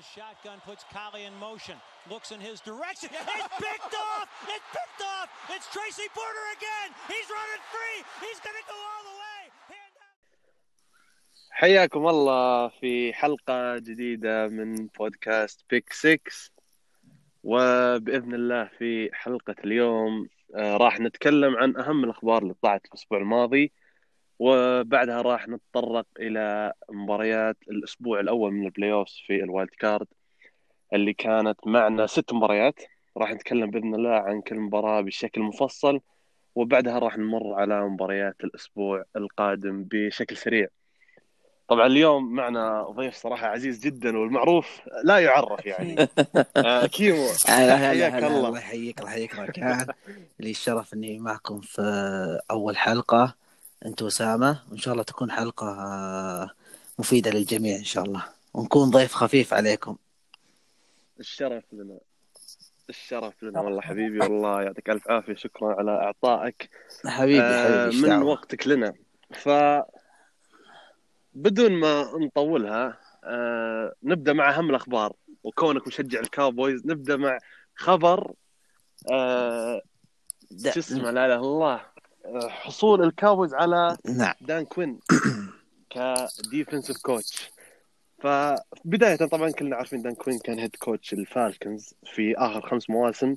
the shotgun, puts Collie in motion, looks in his direction. It's picked off! It's picked off! It's Tracy Porter again! He's running free! He's going to go all the way! حياكم الله في حلقة جديدة من بودكاست Pick 6 وبإذن الله في حلقة اليوم آه، راح نتكلم عن أهم الأخبار اللي طلعت الأسبوع الماضي وبعدها راح نتطرق إلى مباريات الأسبوع الأول من ال playoff في ال wild card اللي كانت معنا ست مباريات. راح نتكلم بإذن الله عن كل مباراة بشكل مفصل وبعدها راح نمر على مباريات الأسبوع القادم بشكل سريع. طبعا اليوم معنا ضيف صراحة عزيز جدا والمعروف لا يعرف يعني. آه كيمو. حياك الله. الله يحييك الله يحييك. لي الشرف إني معكم في أول حلقة. أنت واسامه وإن شاء الله تكون حلقة آه، مفيدة للجميع إن شاء الله. ونكون ضيف خفيف عليكم. الشرف لنا. الشرف لنا والله حبيبي والله يعطيك ألف عافية شكرا على إعطائك. حبيبي آه، حبيبي إيش من دعوة؟ وقتك لنا. ف بدون ما نطولها آه، نبدأ مع أهم الأخبار. وكونك مشجع الكاوبويز نبدأ مع خبر آه، شو اسمه؟ لا إله إلا الله. آه، حصول الكاوبويز على نعم. دان كوين ك defensive coach. فبداية طبعا كلنا عارفين دان كوين كان head coach الفالكنز في آخر خمس مواسم.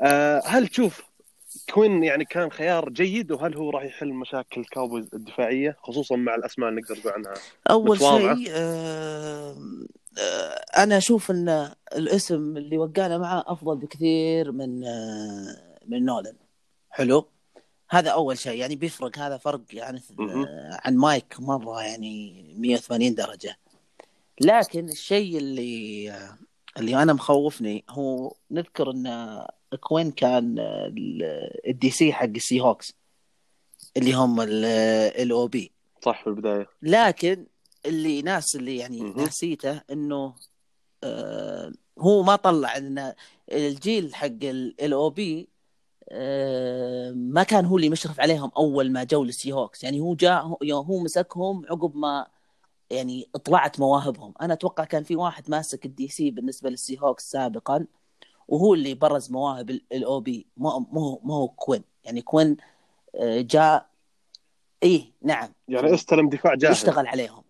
آه، هل تشوف كوين يعني كان خيار جيد وهل هو راح يحل مشاكل الكاوبويز الدفاعية؟ خصوصا مع الأسماء اللي نقدر نقول عنها. أول. شيء آه، آه، أنا أشوف إن الاسم اللي وقعنا معاه أفضل بكثير من آه، من نولن. حلو؟ هذا أول شيء يعني بيفرق هذا فرق يعني عن مايك مرة يعني 180 درجة. لكن الشيء اللي اللي أنا مخوفني هو نذكر إن كوين كان ال- ال DC حق السيهوكس اللي هم ال LOB صح في البداية. لكن اللي ناس اللي يعني مهم. ناسيته إنه آه هو ما طلع إن الجيل حق ال LOB آه ما كان هو اللي مشرف عليهم أول ما جو لل Seahawks. يعني هو جاء هو, هو مسكهم عقب ما يعني طلعت مواهبهم. أنا أتوقع كان في واحد ماسك ال DC بالنسبة لل Seahawks سابقا وهو اللي برز مواهب ال LOB مو مو مو كوين. يعني كوين آه، جاء إيه نعم. يعني استلم دفاع جاهز. يشتغل عليهم.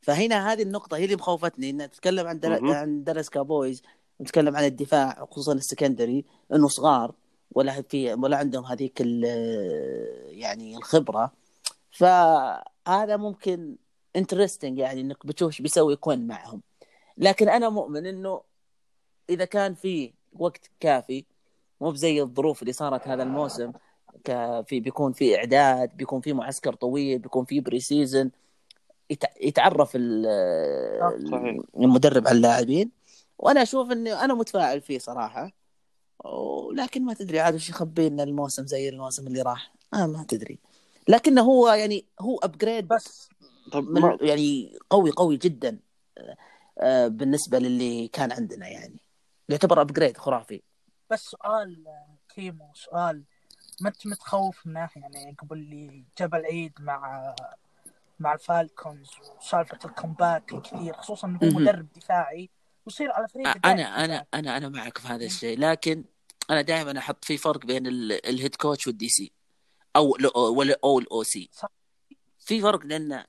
فهنا هذه النقطة هي اللي مخوفتني إن تتكلم عن دل... عن دالاس كابويز نتكلم عن الدفاع خصوصا ال secondary إنه صغار. ولا في ولا عندهم هذيك. يعني الخبرة فهذا ممكن interesting يعني إنك بتشوف إيش بيسوي كوين معهم لكن أنا مؤمن إنه إذا كان في وقت كافي مو بزي الظروف اللي صارت هذا الموسم في بيكون في إعداد بيكون في معسكر طويل بيكون في preseason يت- يتعرف. المدرب على اللاعبين وأنا أشوف إني أنا متفائل فيه صراحة ولكن ما تدري عاد وش يخبي لنا الموسم زي الموسم اللي راح؟ آه ما تدري. لكنه هو يعني هو upgrade بس. طب من ما يعني قوي قوي جدا آه، بالنسبة للي كان عندنا يعني. يعتبر upgrade خرافي. بس سؤال آه، كيمو سؤال. ما أنت متخوف منه يعني قبل اللي جبل عيد مع مع الفالكونز وسالفة ال comeback الكثير خصوصا إنه هو. مدرب دفاعي ويصير على فريق أنا. أنا أنا أنا معك في هذا الشيء. لكن أنا دائما أحط في فرق بين ال- head coach وال DC أو ولا أو ال OC صح. في فرق لأن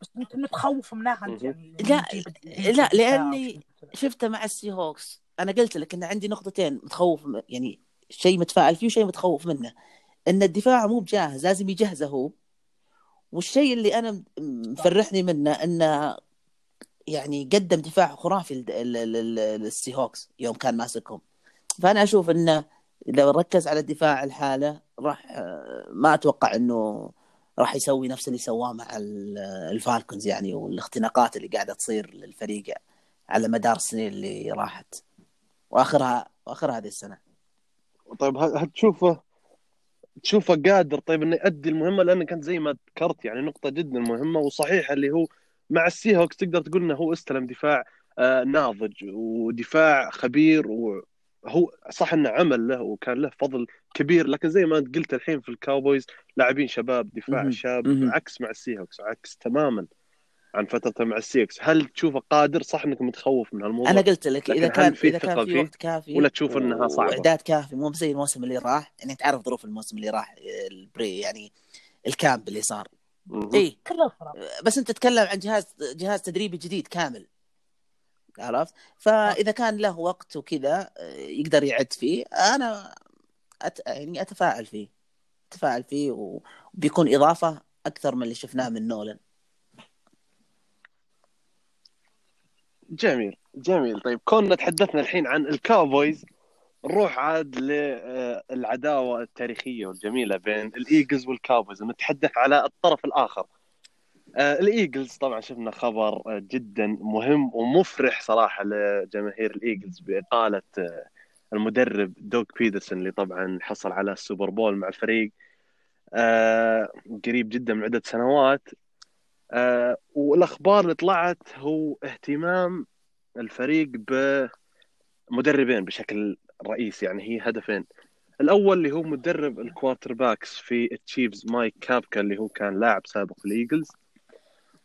بس انت متخوف منها انت. يعني لا، لا، كذا. شفته مع ال Seahawks أنا قلت لك إن عندي نقطتين متخوف يعني شيء متفائل فيه وشيء متخوف منه إن الدفاع مو بجاهز لازم يجهزه هو والشيء اللي أنا مفرحني منه انه يعني قدم دفاع خرافي لل- لل- لل- لل Seahawks يوم كان ماسكهم فأنا أشوف انه لو ركز على الدفاع الحالة راح ما أتوقع إنه راح يسوي نفس اللي سواه مع ال- الفالكونز يعني والاختناقات اللي قاعدة تصير للفريق على مدار السنين اللي راحت. وآخرها وآخرها هذه السنة. طيب هل تشوفه تشوفه قادر طيب إنه يؤدي المهمة؟ لأنه كانت زي ما ذكرت يعني نقطة جدا مهمة وصحيحة اللي هو مع ال Seahawks تقدر تقول إنه هو استلم دفاع آه، ناضج ودفاع خبير وهو صح إنه عمل له وكان له فضل كبير لكن زي ما أنت قلت الحين في الكاوبويز لاعبين شباب دفاع. شاب. عكس مع ال Seahawks عكس تماما عن فترته مع ال Seahawks هل تشوفه قادر صح إنك متخوف من هالموضوع أنا قلت لك إذا كان في إذا كان في فيه؟ وقت كافي ولا تشوف إنها صعبة؟ وإعداد كافي مو زي الموسم اللي راح يعني تعرف ظروف الموسم اللي راح ال pre يعني ال camp اللي صار. اي بس أنت تتكلم عن جهاز جهاز تدريبي جديد كامل عرفت؟ فإذا كان له وقت وكذا آه، يقدر يعد فيه أنا أت... يعني اتفائل فيه. اتفائل فيه وبيكون إضافة أكثر من اللي شفناه من نولن. جميل جميل. طيب كوننا تحدثنا الحين عن الكاوبويز نروح عاد للعداوة التاريخية والجميلة بين الإيجلز والكاوبويز نتحدث على الطرف الآخر. آه، الإيجلز طبعا شفنا خبر آه، جدا مهم ومفرح صراحة لجماهير الإيجلز بإقالة آه، المدرب دوغ بيترسون اللي طبعا حصل على السوبر بول مع الفريق قريب جدا من عدة سنوات. والأخبار اللي طلعت هو اهتمام الفريق بمدربين بشكل رئيسي يعني هي هدفين. الأول اللي هو مدرب ال quarterbacks في التشيفز مايك كافكا اللي هو كان لاعب سابق في الإيجلز.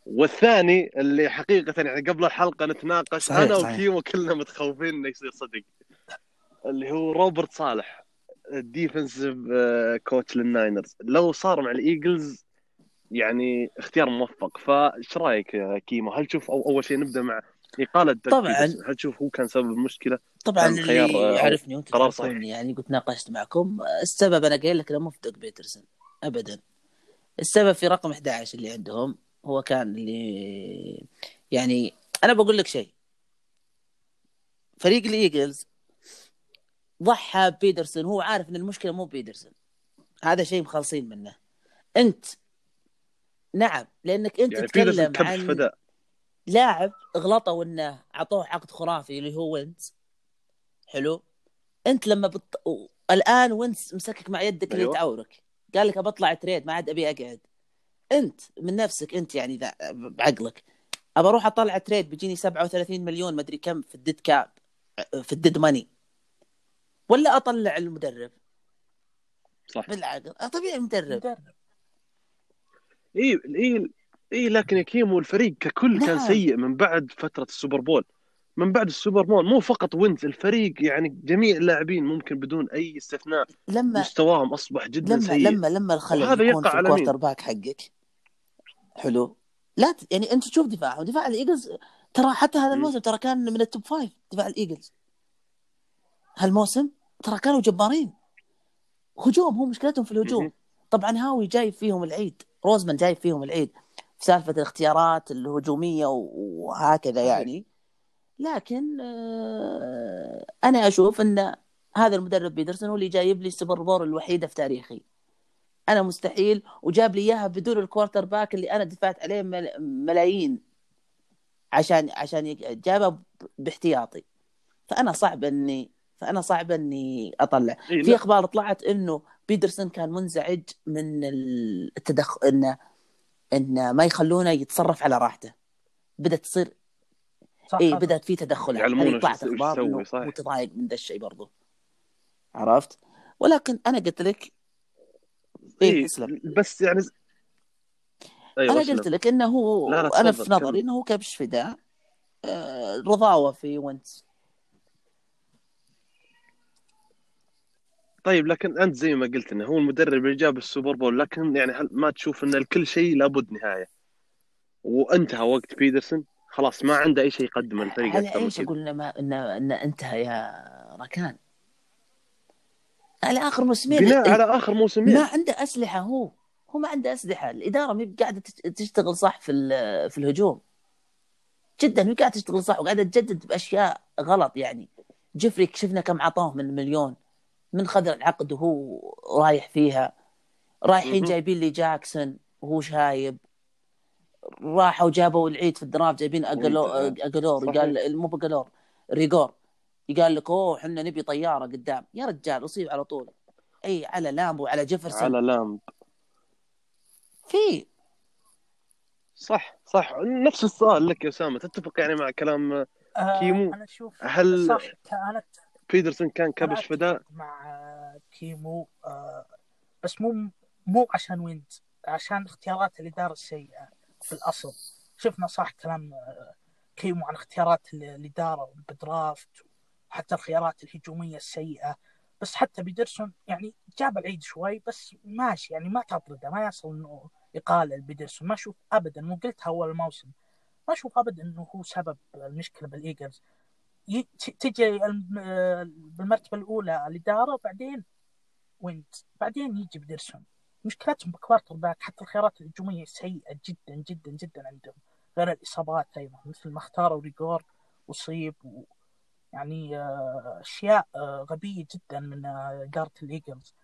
والثاني اللي حقيقة يعني قبل الحلقة نتناقش صحيح، أنا صحيح. وكيمو كلنا متخوفين إنه يصير صدق. اللي هو روبرت صالح ال defensive coach للناينرز. لو صار مع الإيجلز يعني اختيار موفق. فإيش رأيك يا كيمو؟ هل تشوف أو أول شيء نبدأ مع إقالة طبعاً. هل تشوف هو كان سبب المشكلة؟ طبعا اللي آه، يعرفني وأنت قرار صحيح. يعني قلت ناقشت معكم السبب أنا قايل لك إنه مو في دوغ بيترسون. ابدا. السبب في رقم 11 اللي عندهم هو كان اللي يعني أنا بقول لك شيء. فريق الإيجلز ضحى ببيدرسون هو عارف إن المشكلة مو بيدرسون. هذا شيء مخلصين منه. أنت نعم لأنك أنت يعني تتكلم عن فداء. لاعب غلطوا انه أعطوه عقد خرافي اللي هو وينز. حلو؟ أنت لما بت... الآن وينز مسكك مع يدك اللي أيوة. تعورك قال لك بطلع trade ما عاد أبي أقعد. انت من نفسك انت يعني ذا بعقلك أبى أروح أطلع trade بيجيني 37 مليون ما أدري كم في ال dead cap في ال dead money. ولا أطلع المدرب. صح. بالعقل طبيعي المدرب. مدرب. إي إي إي لكن يا كيمو الفريق ككل كان نعم. سيء من بعد فترة السوبر بول. من بعد السوبر بول مو فقط وينز الفريق يعني جميع اللاعبين ممكن بدون أي استثناء لما مستواهم أصبح جدا لما سيء. لما لما الخلل يكون في على الكوارتر؟ باك حقك. حلو لا ت... يعني انت تشوف دفاعهم دفاع الإيجلز ترى حتى هذا. الموسم ترى كان من ال top five دفاع ال Eagles هالموسم ترى كانوا جبارين هجوم هو مشكلتهم في الهجوم. طبعا هاوي جايب فيهم العيد روزمان جايب فيهم العيد في سالفة الاختيارات الهجومية وهكذا. يعني لكن آه، أنا أشوف إن هذا المدرب بيدرسون هو اللي جايب لي ال Super Bowl الوحيدة في تاريخي أنا مستحيل وجاب لي إياها بدون ال quarterback اللي أنا دفعت عليه مل- ملايين. عشان عشان جابه باحتياطي. فأنا صعب إني فأنا صعب إني أطلع. إي في. أخبار طلعت إنه بيدرسون كان منزعج من التدخل إنه إنه ما يخلونه يتصرف على راحته. بدأت تصير صح اي. بدأت في تدخلات. وش طلعت أخبار. متضايق من ذا الشيء برضو عرفت؟ ولكن أنا قلت لك اي إي تسلم. بس يعني أيوه أنا. قلت لك إنه هو لا، لا، أنا في نظري. إنه هو كبش فداء. آه، رضاوة في وينتس. طيب لكن أنت زي ما قلت إنه هو المدرب اللي جاب ال Super Bowl لكن يعني هل ما تشوف إن لكل شيء لابد نهاية؟ وانتهى وقت بيدرسون خلاص ما عنده أي شيء يقدمه على أكثر من إيش أقول انه إنه انتهى يا ركان؟ على آخر موسمين. بناء على آخر موسمين. ما عنده أسلحة هو هو ما عنده أسلحة. الإدارة ما قاعدة تش- تشتغل صح في في الهجوم. جدا ما قاعدة تشتغل صح وقاعدة تجدد بأشياء غلط يعني. جيفري شفنا كم عطوه من مليون من خذ العقد وهو رايح فيها. رايحين. جايبين لي جاكسون وهو شايب. راحوا جابوا العيد في ال draft جايبين. اقلور صحيح. قال مو باقلور ريجور قال لك أوه إحنا نبي طيارة قدام. يا رجال أصيب على طول. إي على لامب وعلى جيفرسون. على لامب. في. صح صح. نفس السؤال لك يا أسامة. تتفق يعني مع كلام آه كيمو. أنا أشوف هل صح أنا بيدرسون كان كبش فداء؟ مع كيمو آه بس مو مو عشان وينتس عشان اختيارات الاداره السيئه في الأصل. شفنا صح كلام آه، كيمو عن اختيارات ال- الاداره بال draft وحتى الخيارات الهجومية السيئة. بس حتى بيدرسون يعني جاب العيد شوي بس ماشي يعني ما تطرده ما يصل إنه يقال بيدرسون ما أشوف ابدا مو قلتها اول الموسم ما أشوف ابدا إنه هو سبب ي- ت- تجي الم- بالمرتبة الأولى الاداره بعدين وينتس بعدين يجي بيدرسون. مشكلتهم ب quarterback حتى الخيارات الهجومية سيئة جدا جدا جدا عندهم. غير الإصابات أيضا مثل ما اختاروا ريجور وأصيب يعني آه، أشياء آه، غبية جدا من آه، إدارة ال Eagles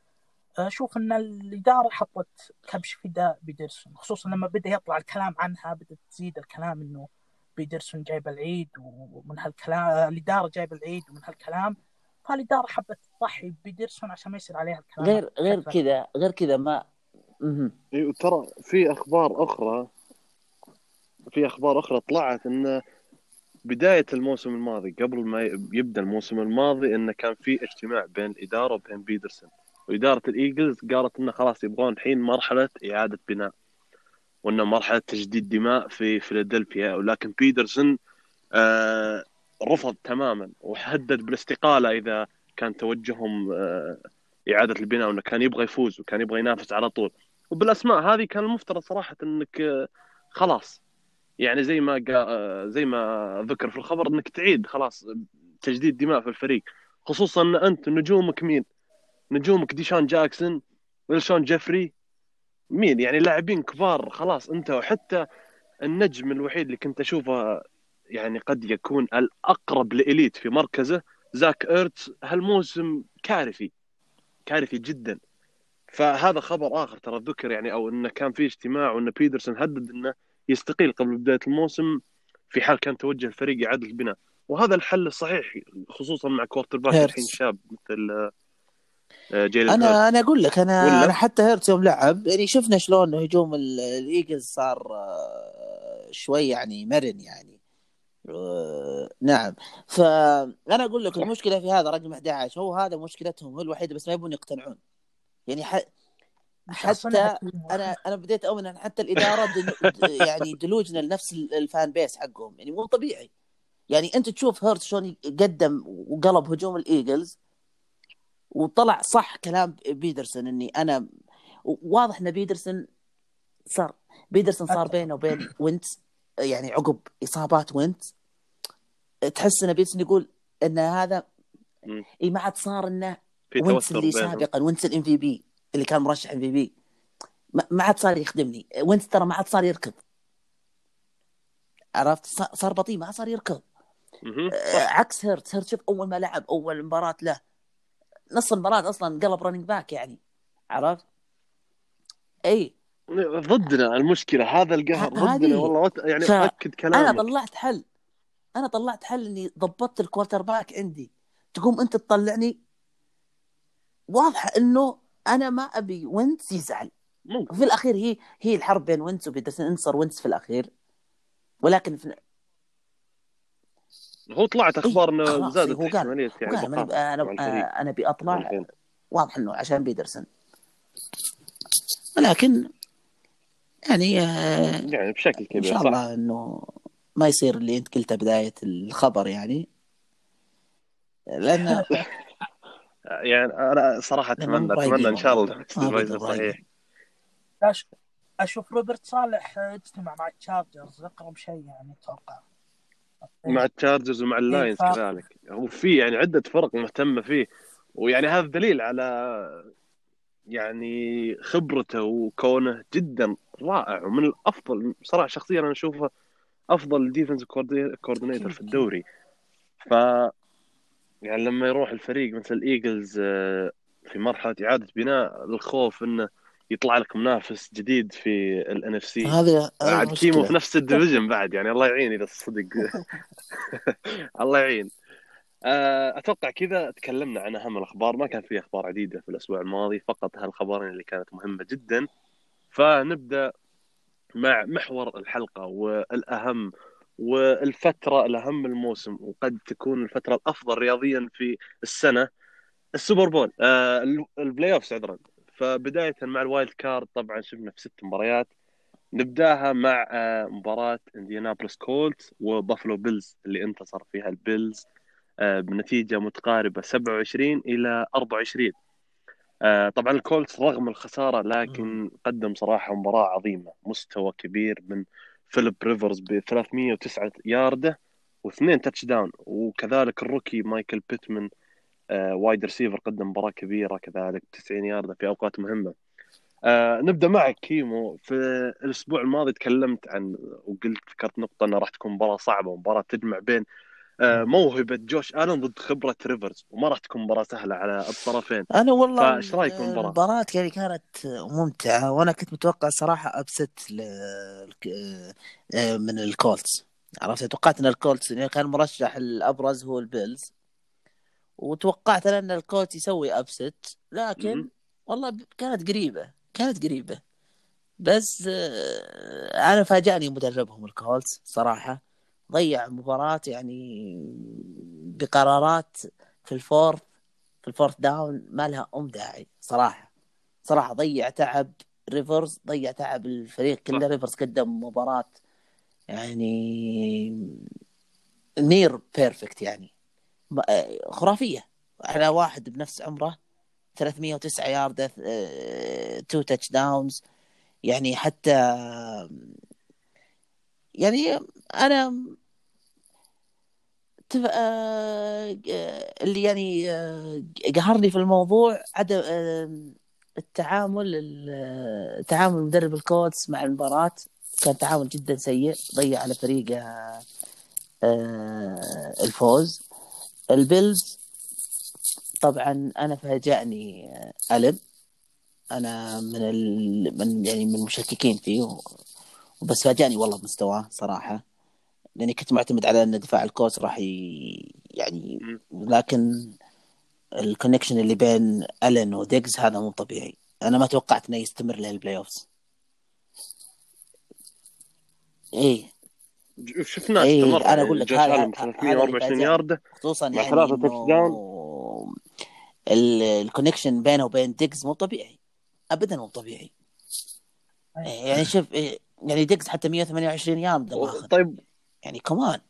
أشوف إن الإدارة حطت كبش فداء بيدرسون خصوصا لما بدأ يطلع الكلام عنها بدأت تزيد الكلام إنه بيدرسون جايب العيد ومن هالكلام الإدارة جايبه العيد ومن هالكلام فالإدارة حبت تضحي ببيدرسون عشان ما يصير عليها الكلام غير غير. كذا غير كذا ما. إيه، ترى في أخبار أخرى في أخبار أخرى طلعت إن بداية الموسم الماضي قبل ما يبدأ الموسم الماضي إنه كان في اجتماع بين الاداره وبين بيدرسون. وإدارة ال Eagles قالت إنه خلاص يبغون الحين مرحلة إعادة بناء وإنه مرحلة تجديد دماء في فيلادلفيا. ولكن بيدرسون آه رفض تماما وهدد بالاستقالة إذا كان توجههم آه إعادة البناء وإنه كان يبغى يفوز وكان يبغى ينافس على طول. وبالأسماء هذه كان المفترض صراحة إنك آه، خلاص. يعني زي ما قا... آه، زي ما ذكر في الخبر إنك تعيد خلاص تجديد دماء في الفريق. خصوصا إن أنت نجومك مين؟ نجومك ديشان جاكسون وألشون جيفري. مين؟ يعني لاعبين كبار خلاص أنت وحتى النجم الوحيد اللي كنت أشوفه يعني قد يكون الأقرب ل elite في مركزه زاك إيرتس هالموسم كارثي كارثي جدا. فهذا خبر آخر ترى ذكر يعني أو إنه كان في اجتماع وإن بيدرسون هدد إنه يستقيل قبل بداية الموسم في حال كان توجه الفريق اعاده البناء وهذا الحل الصحيح خصوصا مع quarterback. الحين شاب مثل آه، هيرتز. أنا أنا أقول لك أنا ولا؟ أنا حتى هيرتز يوم لعب يعني شفنا شلون هجوم ال- ال Eagles صار آه، شوي يعني مرن يعني آه، نعم فأنا أقول لك المشكلة في هذا رقم 11 هو هذا مشكلتهم هو الوحيده بس ما يبون يقتنعون يعني ح... حتى أنا أنا بديت أؤمن إن حتى الإدارة دل... يعني دلوجنا لنفس ال- ال fan base حقهم يعني مو طبيعي يعني أنت تشوف هيرتس شلون قدم وقلب هجوم ال Eagles وطلع صح كلام بيدرسون إني أنا واضح إن بيدرسون صار بيدرسون صار بينه وبين وينتس يعني عقب إصابات وينتس تحس إن بيدرسون يقول إن هذا. إي ما عاد صار إنه وينتس توتر اللي. سابقا وينتس ال MVP اللي كان مرشح MVP. ما عاد صار يخدمني. وينتس ترى ما عاد صار يركض. عرفت؟ صار- بطيء ما عاد صار يركض. آه، عكس هيرتس. هيرتس شوف أول ما لعب أول مباراة له. نص المباراة أصلا قلب running back يعني. عرفت؟ إي. ضدنا المشكلة هذا القهر. ضدنا. والله يعني ف- اكد أنا كلامك طلعت حل. أنا طلعت حل إني ضبطت ال quarterback عندي. تقوم أنت تطلعني؟ واضحة إنه أنا ما أبي وينتس يزعل. ممكن. في الأخير هي هي الحرب بين وينتس وبيدرسون انتصر وينتس في الأخير. ولكن في هو طلعت أخبار إنه زادت هو قال- يعني أنا أنا. أنا أبي أطلع. واضح إنه عشان بيدرسون ولكن يعني آه، يعني بشكل إن كبير شاء صح. الله إنه ما يصير اللي أنت قلته بداية الخبر يعني. لأن يعني أنا صراحة اتمنى أتمنى إن شاء الله بدهم صحيح. أشوف روبرت صالح اجتمع مع التشارجرز أقرب شيء يعني أتوقع. مع التشارجرز ومع اللاينز ف- كذلك. هو في يعني عدة فرق مهتمة فيه. ويعني هذا دليل على يعني خبرته وكونه جدا رائع ومن الأفضل صراحة شخصيا أنا أشوفه أفضل defensive coordinator في الدوري. ف يعني لما يروح الفريق مثل الايجلز آه، في مرحلة إعادة بناء الخوف إنه يطلع لك منافس جديد في ال NFC هذا هذا عاد كيمو في نفس ال division بعد يعني الله يعين إذا صدق. الله يعين. آه، أتوقع كذا تكلمنا عن أهم الأخبار. ما كان في أخبار عديدة في الأسبوع الماضي فقط هالخبرين اللي كانت مهمة جدا. فنبدأ مع محور الحلقة والأهم والفترة الاهم الموسم وقد تكون الفترة الأفضل رياضيا في السنة السوبر بول. آه ال playoffs عذرا. فبداية مع ال wild card طبعا شفنا في ست مباريات. نبداها مع آه، مباراة انديانابوليس كولت وبافالو بيلز اللي انتصر فيها البيلز آه، بنتيجة متقاربة 27 إلى 24 آه، طبعا الكولتس رغم الخسارة لكن قدم صراحة مباراة عظيمة مستوى كبير من فيليب ريفرز ب 309 ياردة واثنين touchdown وكذلك ال rookie مايكل بيتمن wide receiver قدم مباراة كبيرة كذلك 90 ياردة في أوقات مهمة. آه نبدأ معك كيمو. في الأسبوع الماضي تكلمت عن وقلت ذكرت نقطة انها راح تكون مباراة صعبة مباراه تجمع بين آه موهبة جوش آلن ضد خبرة ريفرز وما راح تكون مباراة سهلة على الطرفين. أنا والله فايش رأيك بالمباراه؟ المباراة؟ يعني كانت ممتعة وأنا كنت متوقع صراحة upset ل... من الكولتس. عرفت؟ توقعت إن الكولتس يعني كان المرشح الأبرز هو البيلز. وتوقعت أنا أن الكولتس يسوي upset لكن مم. والله كانت قريبة كانت قريبة. بس آه، أنا فاجأني مدربهم الكولتس صراحة. ضيع مباراة يعني بقرارات في ال fourth في ال fourth down ما لها أم داعي صراحة. صراحة ضيع تعب ريفرز ضيع تعب الفريق كله. ريفرز قدم مباراة يعني near perfect يعني. آه، خرافية. على واحد بنفس عمره 309 ياردة two touchdowns يعني حتى يعني أنا تف... آه... آه، اللي يعني آه... قهرني في الموضوع عدم. التعامل ال- تعامل مدرب الكولتس مع المباراة كان تعامل جدا سيء ضيع على فريقه. الفوز البيلز طبعا أنا فاجأني ألم أنا من ال... من يعني من المشككين فيه. وبس فاجأني والله بمستواه صراحة لأني كنت معتمد على إن دفاع الكولتس راح ي... يعني لكن ال connection اللي بين الن وديجز هذا مو طبيعي. أنا ما توقعت إنه يستمر لل playoffs ج- شفناه إيه، استمر أنا أقول لك هذا- الن هذا- 324 هذا اللي ياردة خصوصا مع يعني ثلاثة إنه تاتش داون. ال- الكونكشن بينه وبين ديجز مو طبيعي. ابدا مو طبيعي. يعني شوف إيه، يعني ديجز حتى 128 يارد ماخذ طيب يعني كمان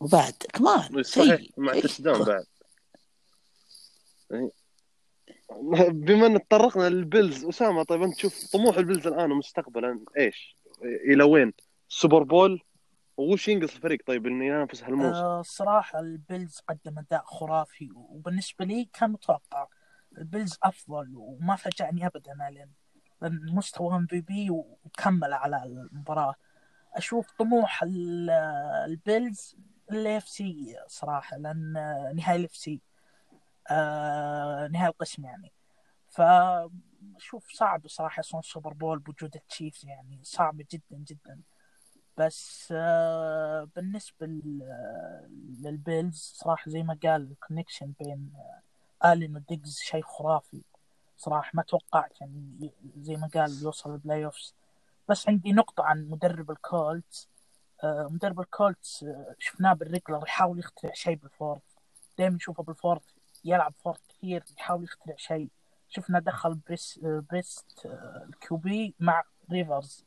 وبعد كمان صحيح مع داون بعد. بما إن تطرقنا للبيلز أسامة طيب أنت تشوف طموح البيلز الآن ومستقبلا إيش؟ إلى وين؟ سوبر بول وش ينقص الفريق طيب إنه ينافس هالموسم؟ آه، الصراحة البيلز قدم أداء خرافي وبالنسبة لي كان متوقع البيلز أفضل وما فاجأني أبدا لأن لأن مستوى MVP وكمل على المباراة أشوف طموح ال- البيلز ال AFC صراحة لأن نهائي ال AFC نهائي القسم يعني. فشوف صعب صراحة يوصلون سوبر بول بوجود التشيفز يعني صعب جدا جدا. بس آه، بالنسبة لل- للبيلز صراحة زي ما قال ال connection بين آه، آلين وديجز شيء خرافي. صراحة ما توقعت يعني زي ما قال يوصل ال playoffs بس عندي نقطة عن مدرب الكولتس. آه، مدرب الكولتس آه، شفناه بال regular يحاول يخترع شيء بال fourth دائما نشوفه بال fourth يلعب fourth كثير يحاول يخترع شيء. شفنا دخل بريس آه، بريسيت ال QB مع ريفرز.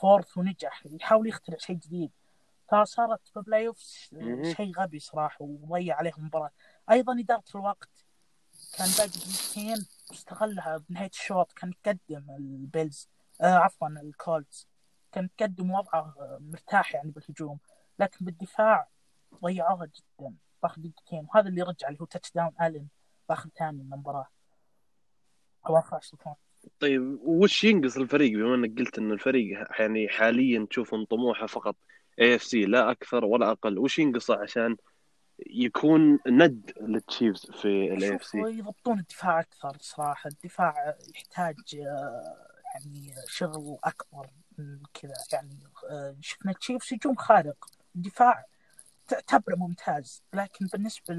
fourth ونجح يحاول يخترع شيء جديد. فصارت ب playoff. شيء غبي صراحة وضيع عليهم المباراة. أيضا إدارة الوقت كان باقي دقيقتين استغلها بنهاية الشوط كان يقدم البيلز. آه عفوا الكولتس. كان يقدم وضعه مرتاح يعني بالهجوم لكن بالدفاع ضيعوها جدا باخر دقيقتين وهذا اللي رجع اللي هو touchdown الين باخر ثاني من المباراة. أو اخر طيب وش ينقص الفريق؟ بما إنك قلت إن الفريق يعني حاليا تشوف ان طموحه فقط AFC لا أكثر ولا أقل وش ينقصه عشان يكون ند لل Chiefs في ال AFC يضبطون الدفاع أكثر صراحة. الدفاع يحتاج آه، يعني شغل أكبر من كذا. يعني آه، شفنا Chiefs هجوم خارق. الدفاع تعتبره ممتاز. لكن بالنسبة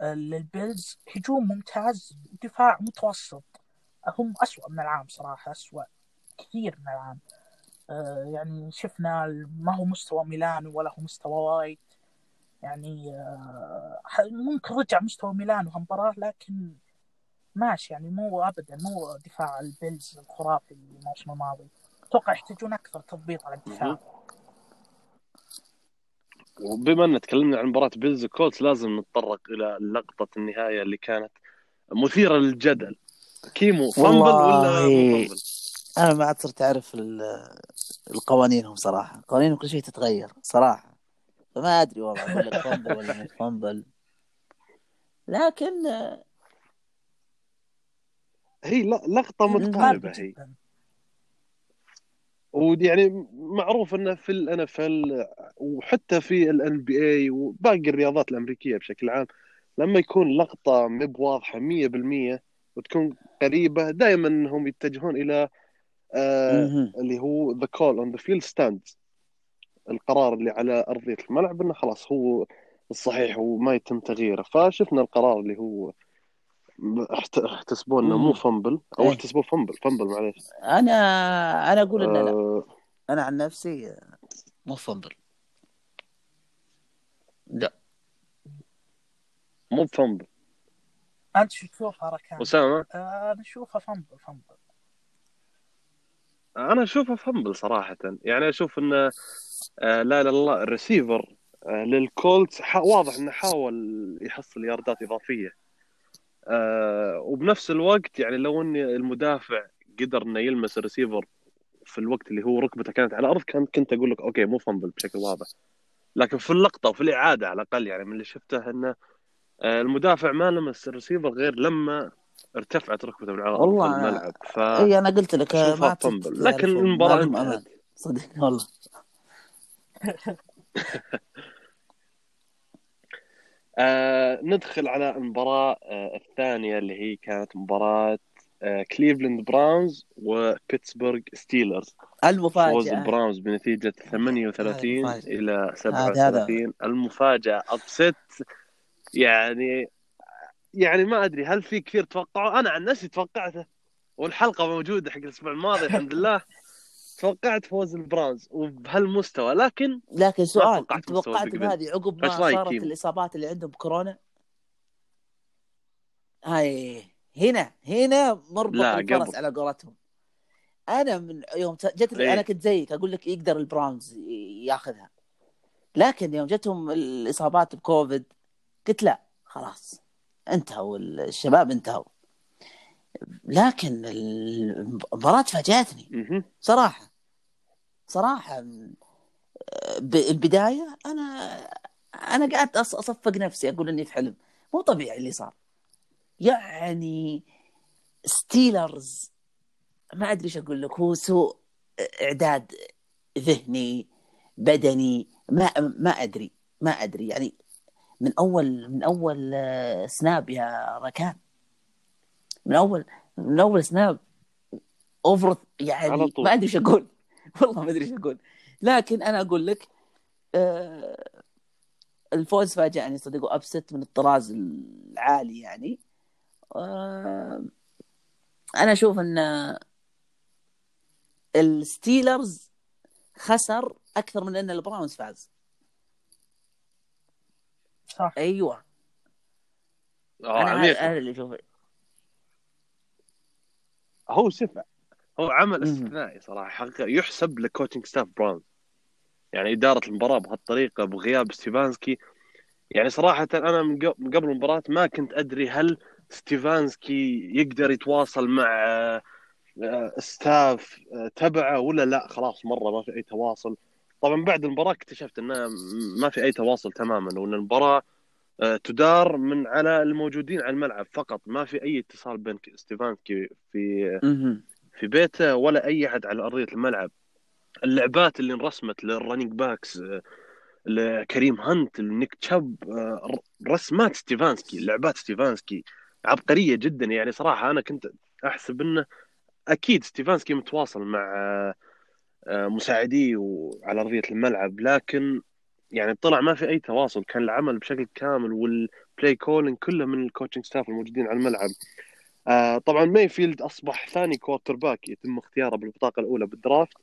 آه، لل Bills هجوم ممتاز دفاع متوسط. هم أسوأ من العام صراحة أسوأ كثير من العام. آه، يعني شفنا ما هو مستوى ميلانو ولا هو مستوى وايت يعني ممكن رجع مستوى ميلانو هالمباراة لكن ماشي يعني مو ابدا مو دفاع ال Bills الخرافي الموسم الماضي. أتوقع يحتاجون أكثر تضبيط على الدفاع. وبما إن تكلمنا عن مباراة Bills Colts لازم نتطرق إلى لقطة النهاية اللي كانت مثيرة للجدل. كيمو fumble ولا fumble؟ أنا ما عاد صرت أعرف ال- القوانينهم صراحة. قوانينهم كل شيء تتغير صراحة. فما أدري والله أقول لك fumble ولا مو fumble. لكن هي لقطة متقاربة غالبة هي. ويعني معروف إنه في ال NFL وحتى في ال NBA وباقي الرياضات الأمريكية بشكل عام لما يكون لقطة مب واضحة 100% وتكون قريبة دائما إنهم يتجهون إلى آه. اللي هو the call on the field stand القرار اللي على أرضية الملعب إنه خلاص هو الصحيح وما يتم تغييره. فشفنا القرار اللي هو احت- احتسبوه إنه مو. fumble أو إيه. احتسبوه fumble fumble معليش. أنا أنا أقول إنه لا. آه. أنا عن نفسي آه، مو fumble لا. مو fumble انت شو تشوفها ركان؟ أسامة؟ آه، أنا اشوفها fumble fumble أنا أشوفه fumble صراحة. يعني أشوف إنه آه لا لا لا الريسيفر آه لل Colts واضح إنه حاول يحصل ياردات إضافية. آه وبنفس الوقت يعني لو ان المدافع قدر إنه يلمس الريسيفر في الوقت اللي هو ركبته كانت على الأرض كان كنت أقول لك okay مو fumble بشكل واضح. لكن في اللقطة وفي الإعادة على الأقل يعني من اللي شفته إنه آه المدافع ما لمس الريسيفر غير لما ارتفعت ركبته من على الأرض والله في الملعب. ف إي أنا قلت لك ما fumble لكن. المباراة انتهت. صدقني والله. آه ندخل على المباراة آه الثانية اللي هي كانت مباراة آه Cleveland Browns و Pittsburgh Steelers فوز المفاجاه ال Browns بنتيجة 38 المفاجأة. إلى هذا- 37 المفاجأة upset يعني يعني ما أدري هل في كثير توقعوا؟ أنا عن نفسي توقعته والحلقة موجودة حق الأسبوع الماضي الحمد لله. توقعت فوز البراونز وبهالمستوى لكن لكن سؤال توقعت. بهذه عقب ما صارت؟ الإصابات اللي عندهم بكورونا هاي هنا هنا مربط لا، الفرس قبل. على قولتهم أنا من يوم جت إيه. أنا كنت زيك أقول لك يقدر البراونز ياخذها لكن يوم جتهم الإصابات بكوفيد قلت لا خلاص انتهوا الشباب انتهوا لكن المباراة فاجأتني. صراحة صراحة ب- البداية أنا أنا قعدت أص- أصفق نفسي أقول إني في حلم. مو طبيعي اللي صار. يعني ستيلرز ما أدري إيش أقول لك. هو سوء إعداد ذهني بدني ما ما أدري ما أدري. يعني من أول من أول آه، سناب يا ركان. من أول من أول سناب على يعني. ما أدري إيش أقول. والله ما أدري إيش أقول. لكن أنا أقول لك آه، الفوز فاجأني صدق وأبست من الطراز العالي يعني. آه، أنا أشوف أن ال Steelers خسر أكثر من أن ال Browns فاز. صح. أيوه. آه أنا اللي أشوفه. هو سفع هو عمل. استثنائي صراحة حقيقة يحسب ل coaching staff Browns. يعني إدارة المباراة بهالطريقة بغياب ستيفانسكي. يعني صراحة أنا من قبل المباراة ما كنت أدري هل ستيفانسكي يقدر يتواصل مع آه، staff آه، تبعه ولا لا. خلاص مرة ما في أي تواصل. طبعا بعد المباراة اكتشفت إنه ما في أي تواصل تماما وإن المباراة آه، تدار من على الموجودين على الملعب فقط. ما في أي اتصال بين ستيفانسكي في. في بيته ولا أي أحد على أرضية الملعب. اللعبات اللي انرسمت لل running backs آه، لكريم هانت لنيك تشاب آه، رسمات ستيفانسكي لعبات ستيفانسكي عبقرية جدا. يعني صراحة أنا كنت أحسب إنه أكيد ستيفانسكي متواصل مع آه، مساعديه وعلى أرضية الملعب. لكن يعني طلع ما في أي تواصل. كان العمل بشكل كامل وال play calling كله من ال coaching staff الموجودين على الملعب. آه طبعا مايفيلد أصبح ثاني quarterback يتم اختياره بالبطاقة الأولى بال draft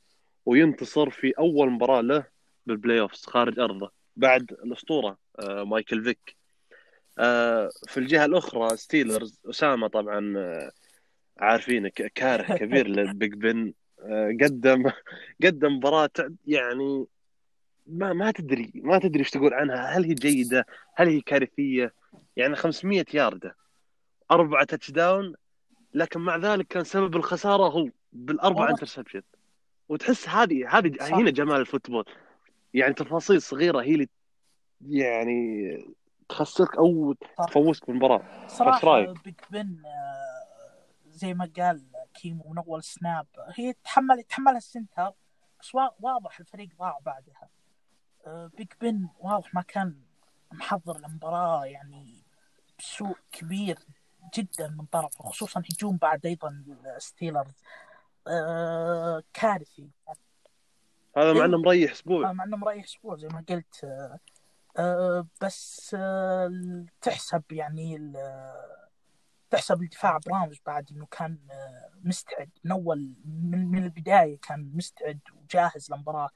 وينتصر في أول مباراة له بال playoffs خارج أرضه بعد الأسطورة آه مايكل فيك. آه، في الجهة الأخرى Steelers أسامة طبعا آه، عارفين كاره كبير لل Big Ben. آه، قدم قدم مباراة يعني ما ما تدري ما تدري إيش تقول عنها. هل هي جيدة؟ هل هي كارثية؟ يعني 500 ياردة. أربعة touchdown لكن مع ذلك كان سبب الخسارة هو بالاربع والله. interception وتحس هذه هذه. هنا جمال ال football يعني تفاصيل صغيرة هي اللي يعني تخسرك أو. تفوزك بالمباراة رأيك؟ Big Ben آه، زي ما قال كيمو من أول snap هي تحمل تحملها ال center بس وا- واضح الفريق ضاع بعدها آه، Big Ben واضح ما كان محضر المباراة يعني بسوء كبير جدا من طرفه خصوصا هجوم بعد أيضا ال Steelers آه، كارثي. هذا مع. إنه مريح أسبوع. آه، مع إنه مريح أسبوع زي ما قلت. آه، بس آه، تحسب يعني تحسب الدفاع Browns بعد إنه كان مستعد. من أول من, من البداية كان مستعد وجاهز للمباراة.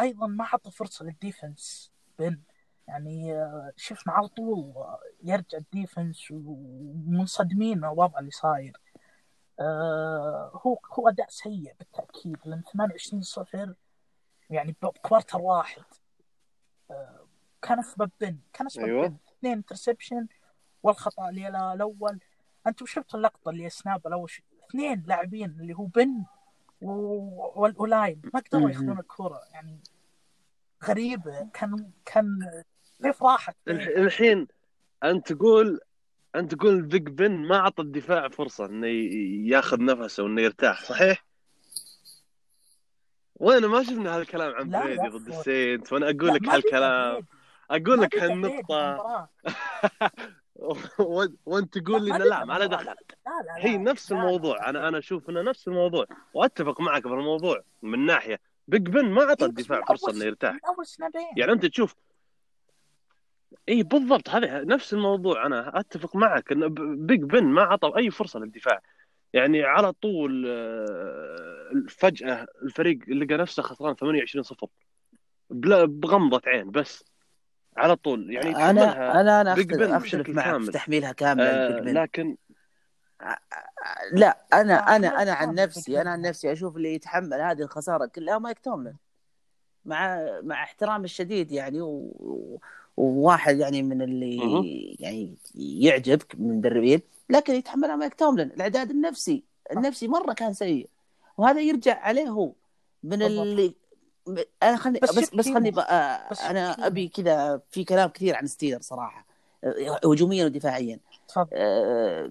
أيضا ما حط فرصة لل defense بن. يعني شفنا على طول يرجع ال defense ومنصدمين من الوضع اللي صاير. آه، هو هو أداء سيء بالتأكيد لأن 28 صفر يعني ب quarter واحد. آه، كان اسباب بن كان اسباب أيوة. اثنين interception والخطأ اللي الأول. أنتم شفتوا اللقطة اللي snap الأول؟ اثنين لاعبين اللي هو بن وال O-line ما قدروا. ياخذون الكرة. يعني غريبة. كان كان كيف راحت الح- الحين انت تقول انت تقول بيج بن ما أعطى الدفاع فرصة إنه ياخذ نفسه وإنه يرتاح صحيح؟ وين ما شفنا هذا الكلام عن لا، بريدي لا، ضد لا. السينت وأنا أقول لا، لك هالكلام. أقول لك هالنقطة وأنت تقول لي إنه بدأ لا ما له. دخل لا لا هي لا. نفس لا، لا. الموضوع أنا أنا أشوف إنه نفس الموضوع وأتفق معك في الموضوع من ناحية بيج بن ما أعطى الدفاع فرصة إنه يرتاح يعني أنت تشوف اي بالضبط هذا نفس الموضوع أنا أتفق معك إن بيج بن ما عطوا أي فرصة للدفاع يعني على طول آه، فجأة الفريق لقى نفسه خسران 28 0 بلا- بغمضة عين بس على طول يعني أنا أنا أنا اختلف, معك. في تحميلها كاملة آه. لكن لا أنا أنا أنا عن نفسي أنا عن. نفسي أشوف اللي يتحمل هذه الخسارة كلها مايك توملن مع مع احترامي الشديد يعني و... وواحد يعني من اللي. يعني يعجبك من المدربين لكن يتحملها مايك توملن الإعداد النفسي النفسي مرة كان سيء وهذا يرجع عليه هو من. اللي أنا خلني بس بس. خلني بقى بس أنا. أبي كذا في كلام كثير عن ستيلر صراحة هجوميا ودفاعيا آه،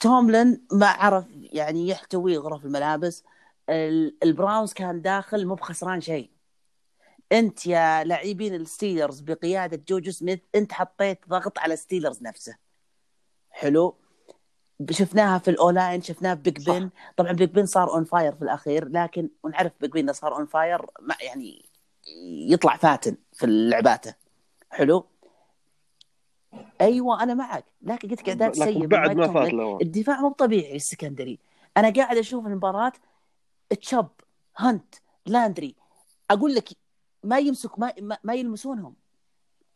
توملن ما عرف يعني يحتوي غرف الملابس ال- ال Browns كان داخل مو خسران شيء انت يا لاعبين ال Steelers بقيادة جوجو سميث انت حطيت ضغط على Steelers نفسه. حلو. شفناها في ال O-line شفناها في بيج. بن طبعا بيج بن صار on fire في الأخير لكن ونعرف بيج بن صار on fire يعني يطلع فاتن في لعباته. حلو. أيوه أنا معك. لكن قلت اعداد سيء بعد ما. فات الدفاع مو طبيعي السكندري أنا قاعد أشوف المباراة تشب هانت لاندري. أقول لك ما يمسك ما, ما, ما يلمسونهم.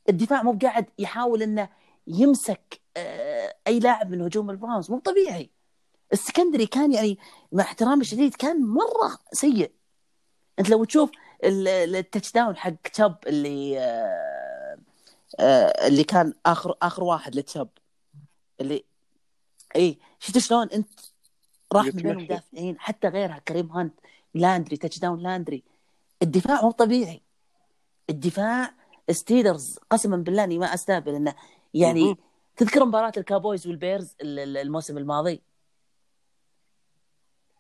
الدفاع مو قاعد يحاول إنه يمسك آه، أي لاعب من هجوم البراونز مو طبيعي. السكندري كان يعني مع احترامي الشديد كان مرة سيء. أنت لو تشوف ال- ال- ال touchdown حق تشب اللي آه، آه، اللي كان اخر آخر واحد لتشب اللي اي شفت شلون؟ أنت راح من بين. المدافعين حتى غيرها كريم هانت لاندري touchdown لاندري. الدفاع مو طبيعي. الدفاع Steelers قسما بالله اني ما استهبل انه يعني. تذكر مباراة ال Cowboys وال Bears ال- ال- الموسم الماضي؟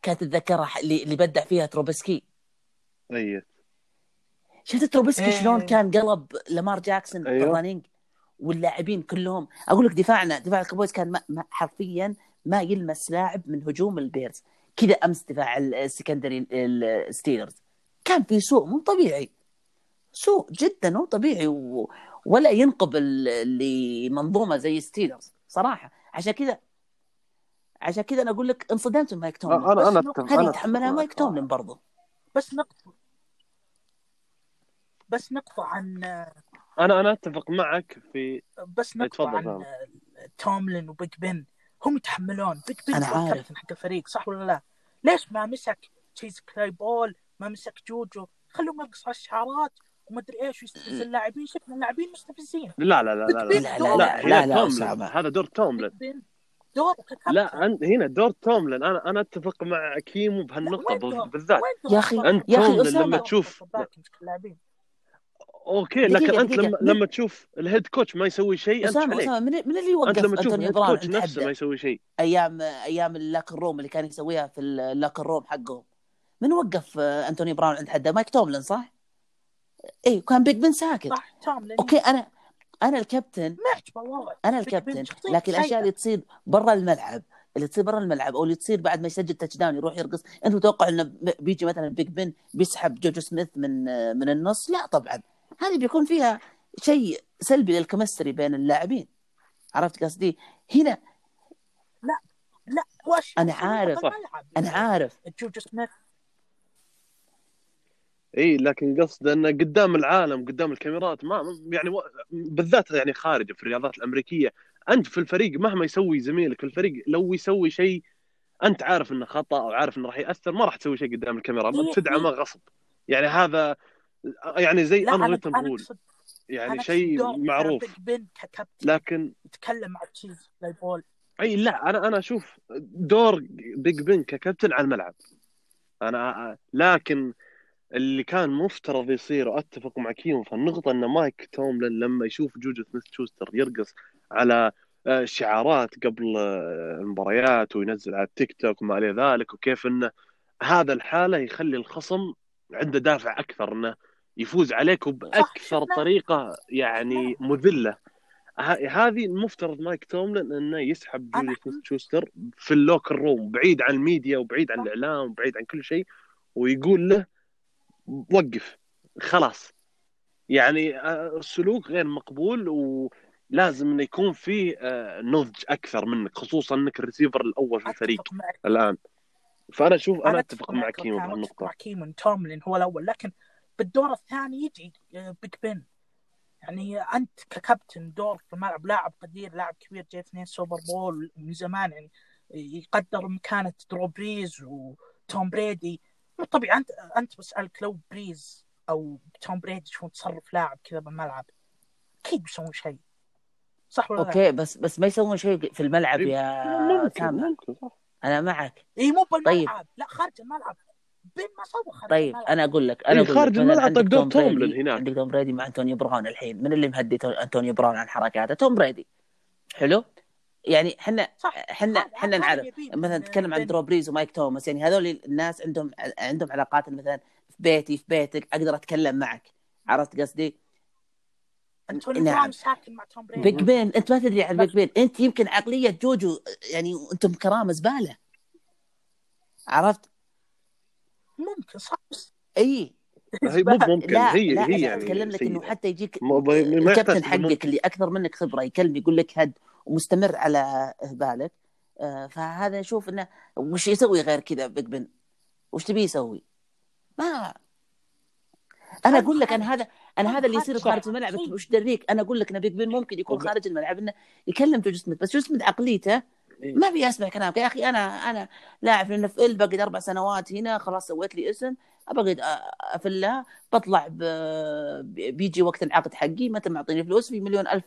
كانت تتذكرها اللي بدع فيها Trubisky اي شفت Trubisky إيه. شلون كان قلب لامار جاكسون أيوه. ال running واللاعبين كلهم؟ أقول لك دفاعنا دفاع ال Cowboys كان ما ما حرفيا ما يلمس لاعب من هجوم ال Bears. كذا أمس دفاع ال- ال secondary ال Steelers كان في سوء مو طبيعي. سوء جدا مو طبيعي و... ولا ينقبل لمنظومه زي Steelers صراحة. عشان كذا عشان كذا أنا أقول لك انصدمت من مايك توملن أنا أنا هذه يتحملها مايك. توملن برضو. بس نقطة. بس نقطة عن أنا أنا أتفق معك في بس نقطة تفضل عن توملين وبيج بن. هم يتحملون. بيج بن أنا هو. الكابتن حق الفريق صح ولا لا؟ ليش ما مسك تشيس كلايبول ما مسك جوجو؟ خلوهم على الشعارات ومدري إيش ويستفز اللاعبين شفنا اللاعبين مستفزين. لا لا لا لا لا, لا، لا، لا، لا، لا،. هذا دور بن دور لا أنت هنا دور توملين أنا أنا أتفق مع كيمو بهالنقطة؟ بالذات. يا أصلاً؟ أنت يا أسامة. لما تشوف أوكي دقيقة، لكن أنت دقيقة. لما لما تشوف ال head coach ما يسوي شيء أنت أسامة عليك. من, من اللي أنت يوقف لما تشوف ال head coach نفسه ما يسوي شيء. أيام أيام ال locker room اللي كان يسويها في ال locker room حقهم. من وقف انتوني براون عند حده؟ مايك توملن صح؟ اي كان بيج بن ساكت. صح توملين أوكي أنا أنا الكابتن. ما الوضع أنا الكابتن. لكن الأشياء. اللي تصير برا الملعب اللي تصير برا الملعب أو اللي تصير بعد ما يسجل touchdown يروح يرقص أنت متوقع إنه بيجي مثلا بيج بن بيسحب جوجو سميث من من النص؟ لا طبعا. هذه بيكون فيها شيء سلبي لل chemistry بين اللاعبين. عرفت قصدي؟ هنا لا وش؟ أنا عارف. أنا عارف. جوجو سميث. اي لكن قصد إنه قدام العالم قدام الكاميرات ما يعني و- بالذات يعني خارج في الرياضات الأمريكية أنت في الفريق مهما يسوي زميلك في الفريق لو يسوي شيء أنت عارف إنه خطأ أو عارف إنه راح يأثر ما راح تسوي شيء قدام الكاميرا إيه، بتدعمه غصب. يعني هذا يعني زي أنا اقصد يعني شيء معروف. لكن يتكلم مع تشيس كلايبول إي لا أنا أنا أشوف دور بيج بن ككابتن على الملعب. أنا لكن اللي كان مفترض يصير وأتفق مع كيمو في النقطة إن مايك توملن لما يشوف جوجو سميث شوستر يرقص على آه، شعارات قبل آه، المباريات وينزل على التيك توك وما إلى ذلك وكيف انه هذا الحالة يخلي الخصم عنده دافع أكثر إنه يفوز عليك وبأكثر شفنا. طريقة يعني مذلة هذه المفترض مايك توملن إنه يسحب جولي سميث شوستر في الـ locker room بعيد عن الميديا وبعيد عن الإعلام وبعيد عن كل شيء ويقول له وقف. خلاص. يعني آه، السلوك غير مقبول ولازم إنه يكون فيه آه، نضج أكثر منك خصوصا إنك الريسيفر الأول في الفريق اتفق الآن. فأنا أشوف أنا أتفق مع معك كيمو أوكي، أنا أتفق بهالنقطة. مع كيمو إن توملين هو الأول. لكن بالدور الثاني يجي آه، بيج بن يعني أنت ككابتن دور في الملعب لاعب قدير لاعب كبير جاي اثنين سوبر بول من زمان يعني يقدر مكانه درو بريز وتوم بريدي طبيعي أنت أنت بسألك لو بريز أو توم بريدي شو تصرف لاعب كذا بالملعب أكيد بيسوون شيء. صح ولا لا؟ أوكي بس بس ما يسوون شيء في الملعب يا ممكن ممكن صح. أنا معك. اي مو طيب. بالملعب لا خارج الملعب. بين ما سوى خارج طيب الملعب. أنا أقول لك أنا إيه، خارج لك الملعب عندك طيب دور توم توملن هناك. عندك توم بريدي مع انتوني براون الحين. من اللي مهدي تو- انتوني براون عن حركاته؟ توم بريدي. حلو؟ يعني إحنا إحنا إحنا نعرف مثلا نتكلم عن بين- درو بريز ومايك توماس يعني هذول الناس عندهم عندهم علاقات مثلا في بيتي في بيتك أقدر أتكلم معك عرفت قصدي؟ انتوني نعم. ساكن مع توم بريدي بيج بين أنت ما تدري عن بيج بين أنت يمكن عقلية جوجو يعني أنتم كرامة زبالة عرفت؟ ممكن صح بس إي هي مو ممكن لا هي لا هي يعني أتكلم لك إنه. حتى يجيك الكابتن حقك. اللي أكثر منك خبرة يكلم يقول لك هد ومستمر على إهبالك. آه، فهذا أشوف إنه وش يسوي غير كذا بيج بن؟ وش تبي يسوي؟ ما أنا أقول لك أنا هذا أنا هذا اللي يصير. خارج الملعب. وش دريك أنا أقول لك إن بيج بن ممكن يكون خارج الملعب. إنه يكلم جو سميث. بس جو سميث عقليته إيه. ما بيسمع كلامك. يا أخي أنا أنا لاعب في ال بقعد أربع سنوات هنا خلاص سويت لي اسم. أبغى افلها بطلع بيجي وقت العقد حقي متى معطيني فلوس؟ في مليون ألف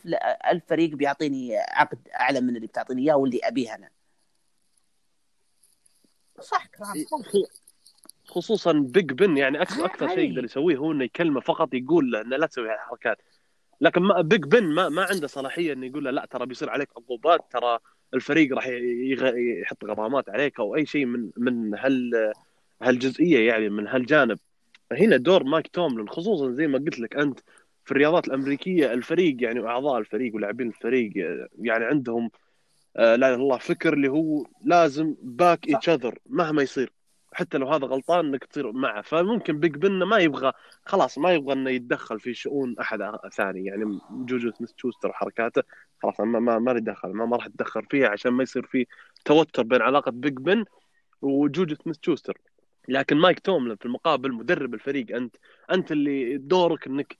ألف فريق بيعطيني عقد أعلى من اللي بتعطيني إياه واللي ابيه أنا. صح إيه، خصوصا بيج بن يعني أكثر أكثر شيء. يقدر يسويه هو إنه يكلمه فقط يقول له إنه لا تسوي هالحركات. لكن ما بيج بن ما ما عنده صلاحية إنه يقول له لا ترى بيصير عليك عقوبات ترى الفريق راح يغ- يحط غرامات عليك أو أي شيء من من هال هالجزئية يعني من هالجانب. هنا دور مايك توملن خصوصا زي ما قلت لك أنت في الرياضات الأمريكية الفريق يعني واعضاء الفريق ولاعبين الفريق يعني عندهم آه، لا إله إلا الله فكر اللي هو لازم back each other مهما يصير حتى لو هذا غلطان إنك تصير معه. فممكن بيج بن ما يبغى خلاص ما يبغى إنه يتدخل في شؤون أحد ثاني. يعني جوجو سميث شوستر وحركاته خلاص ما ما ما نتدخل ما, ما راح اتدخل فيها عشان ما يصير في توتر بين علاقة بيج بن وجوجو سميث شوستر. لكن مايك توملن في المقابل مدرب الفريق أنت أنت اللي دورك إنك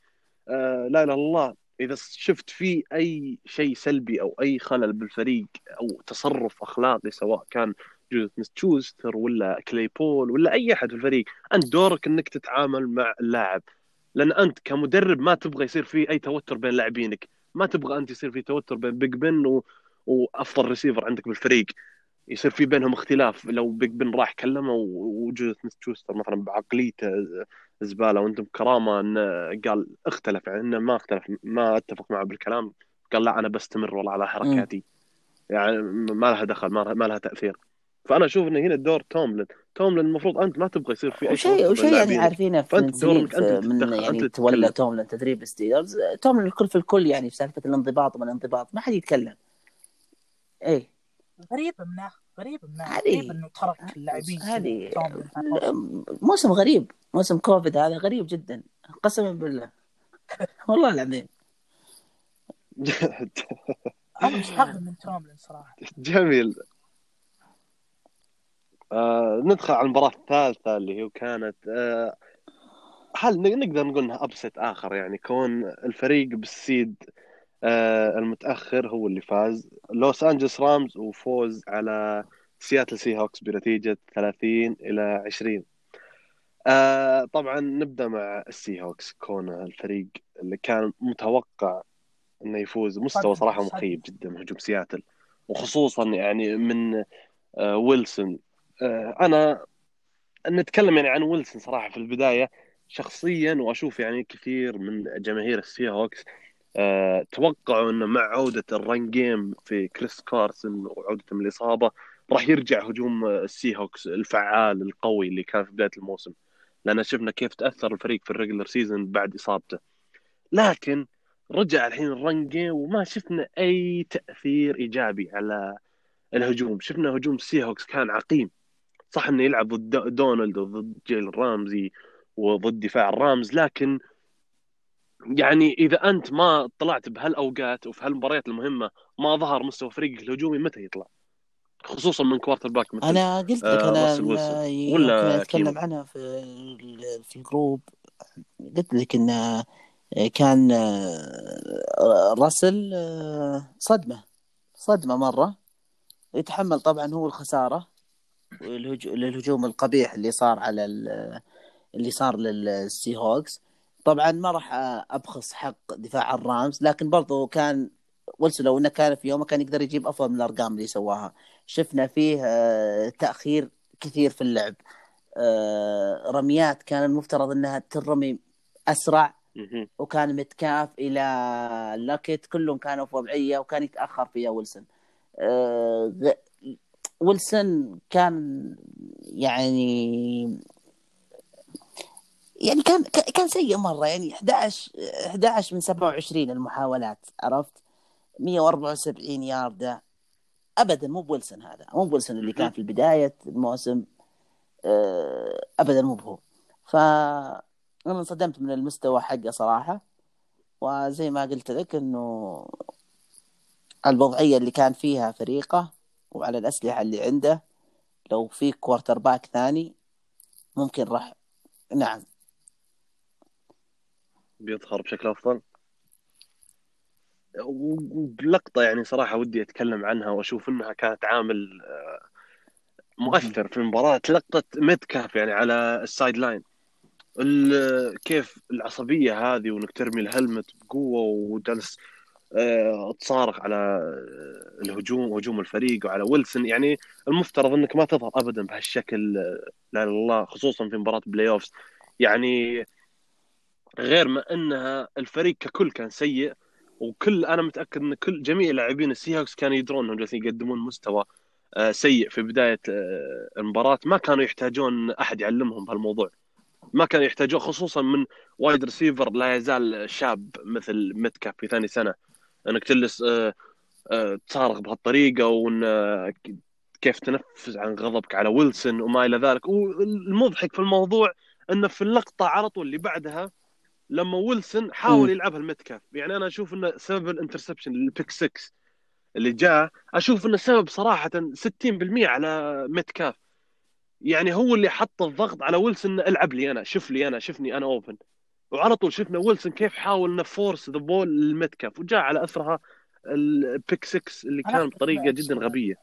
آه لا إله إلا الله إذا شفت في أي شيء سلبي أو أي خلل بالفريق أو تصرف أخلاقي سواء كان جوجو شوستر ولا كليبول ولا أي أحد في الفريق أنت دورك إنك تتعامل مع اللاعب. لأن أنت كمدرب ما تبغى يصير في أي توتر بين لاعبينك ما تبغى أنت يصير في توتر بين بيج بن و... وأفضل ريسيفر عندك بالفريق. يصير في بينهم اختلاف. لو بيج بن راح كلمه وجوجو شوستر مثلا بعقليته زبالة وأنت بكرامة انه قال اختلف يعني انه ما اختلف ما اتفق معه بالكلام قال لا أنا بستمر والله على حركاتي. يعني ما لها دخل ما لها تأثير. فأنا أشوف انه هنا دور توملن. توملن المفروض أنت ما تبغى يصير في أي شيء وشيء يعني عارفينه فأنت دورك أنت من يعني تولى توملن تدريب ستيلرز توملن الكل في الكل يعني في سالفة الانضباط وما الانضباط. ما حد يتكلم. إيه. غريب منه غريب منه غريب إنه ترك اللاعبين هذه موسم غريب موسم كوفيد هذا غريب جدا قسما بالله. والله العظيم. أنا مستغرب من توملن صراحة. جميل. آه ندخل على المباراة الثالثة اللي هي كانت آه هل نقدر نقول إنها أبسط آخر؟ يعني كون الفريق بالسيد آه المتأخر هو اللي فاز. لوس انجلس رامز وفوز على سياتل سي هوكس بنتيجة 30 إلى 20 آه طبعا نبدأ مع السي هوكس كون الفريق اللي كان متوقع إنه يفوز. مستوى صراحة مخيب جدا من هجوم سياتل وخصوصا يعني من آه ويلسون. آه أنا نتكلم يعني عن ويلسون صراحة في البداية. شخصيا وأشوف يعني كثير من جماهير السي هوكس أه توقعوا إنه مع عودة الـ run game في كريس كارسون وعودته من الإصابة راح يرجع هجوم السي هوكس الفعال القوي اللي كان في بداية الموسم. لأن شفنا كيف تأثر الفريق في الـ regular season بعد إصابته. لكن رجع الحين الـ run game وما شفنا أي تأثير إيجابي على الهجوم. شفنا هجوم السي هوكس كان عقيم. صح إنه يلعب ضد دونالد وضد جيلن رامزي وضد دفاع الرامز لكن يعني إذا أنت ما طلعت بهالأوقات وفي هالمباريات المهمة ما ظهر مستوى فريقك الهجومي متى يطلع؟ خصوصا من quarterback مثل أنا قلت لك آه أنا ولا أتكلم عنها في في الـ group. قلت لك انه كان آه، راسل آه، صدمة. صدمة مرة. يتحمل طبعا هو الخسارة للهجوم القبيح اللي صار على اللي صار للسي هوكس طبعا ما راح ابخس حق دفاع الرامز لكن برضو كان ويلسون لو إنه كان في يومه كان يقدر يجيب أفضل من الأرقام اللي سواها. شفنا فيه تأخير كثير في اللعب. رميات كان المفترض إنها ترمي أسرع وكان متكاف إلى لاكيت كلهم كانوا في وضعية وكان يتأخر فيها ويلسون. ويلسون كان يعني يعني كان كان سيء مرة يعني 11 11 من 27 المحاولات عرفت؟ 174 ياردة ابدا مو بويلسون هذا مو بويلسون اللي كان في بدايه الموسم آه، ابدا مو بهو. ف أنا انصدمت من المستوى حقه صراحة وزي ما قلت لك إنه الوضعية اللي كان فيها فريقه وعلى الأسلحة اللي عنده لو في quarterback ثاني ممكن راح نعم بيظهر بشكل أفضل. وبلقطة يعني صراحة ودي أتكلم عنها وأشوف إنها كانت عامل آه، مؤثر في المباراة. لقطه ميتكاف يعني على ال sideline. كيف العصبية هذه وانك ترمي ال helmet بقوة وجالس آه، تصارخ على الهجوم هجوم الفريق وعلى ويلسون. يعني المفترض إنك ما تظهر ابدا بهالشكل لا الله خصوصا في مباراة playoffs. يعني غير ما إنها الفريق ككل كان سيء وكل أنا متأكد إن كل جميع لاعبين السي هوكس كانوا يدرون إنهم جالسين يقدمون مستوى آه، سيء في بداية آه، المباراة. ما كانوا يحتاجون أحد يعلمهم بهالموضوع. ما كانوا يحتاجون خصوصا من wide receiver لا يزال شاب مثل متكاف في ثاني سنة. إنك تجلس آه، تصارخ بهالطريقة وإن كيف تنفس عن غضبك على ويلسون وما إلى ذلك. والمضحك في الموضوع انه في اللقطة على طول اللي بعدها لما ويلسون حاول يلعبها لمتكاف يعني أنا أشوف إنه سبب ال interception ال pick 6 اللي جاء أشوف إنه سبب صراحة 60% على متكاف يعني هو اللي حط الضغط على ويلسون ألعب لي أنا شوف لي أنا شفني أنا open وعلى طول شفنا ويلسون كيف حاول إنه force the ball لمتكاف وجاء على أثرها ال pick 6 اللي كان بطريقة جدا. غبية.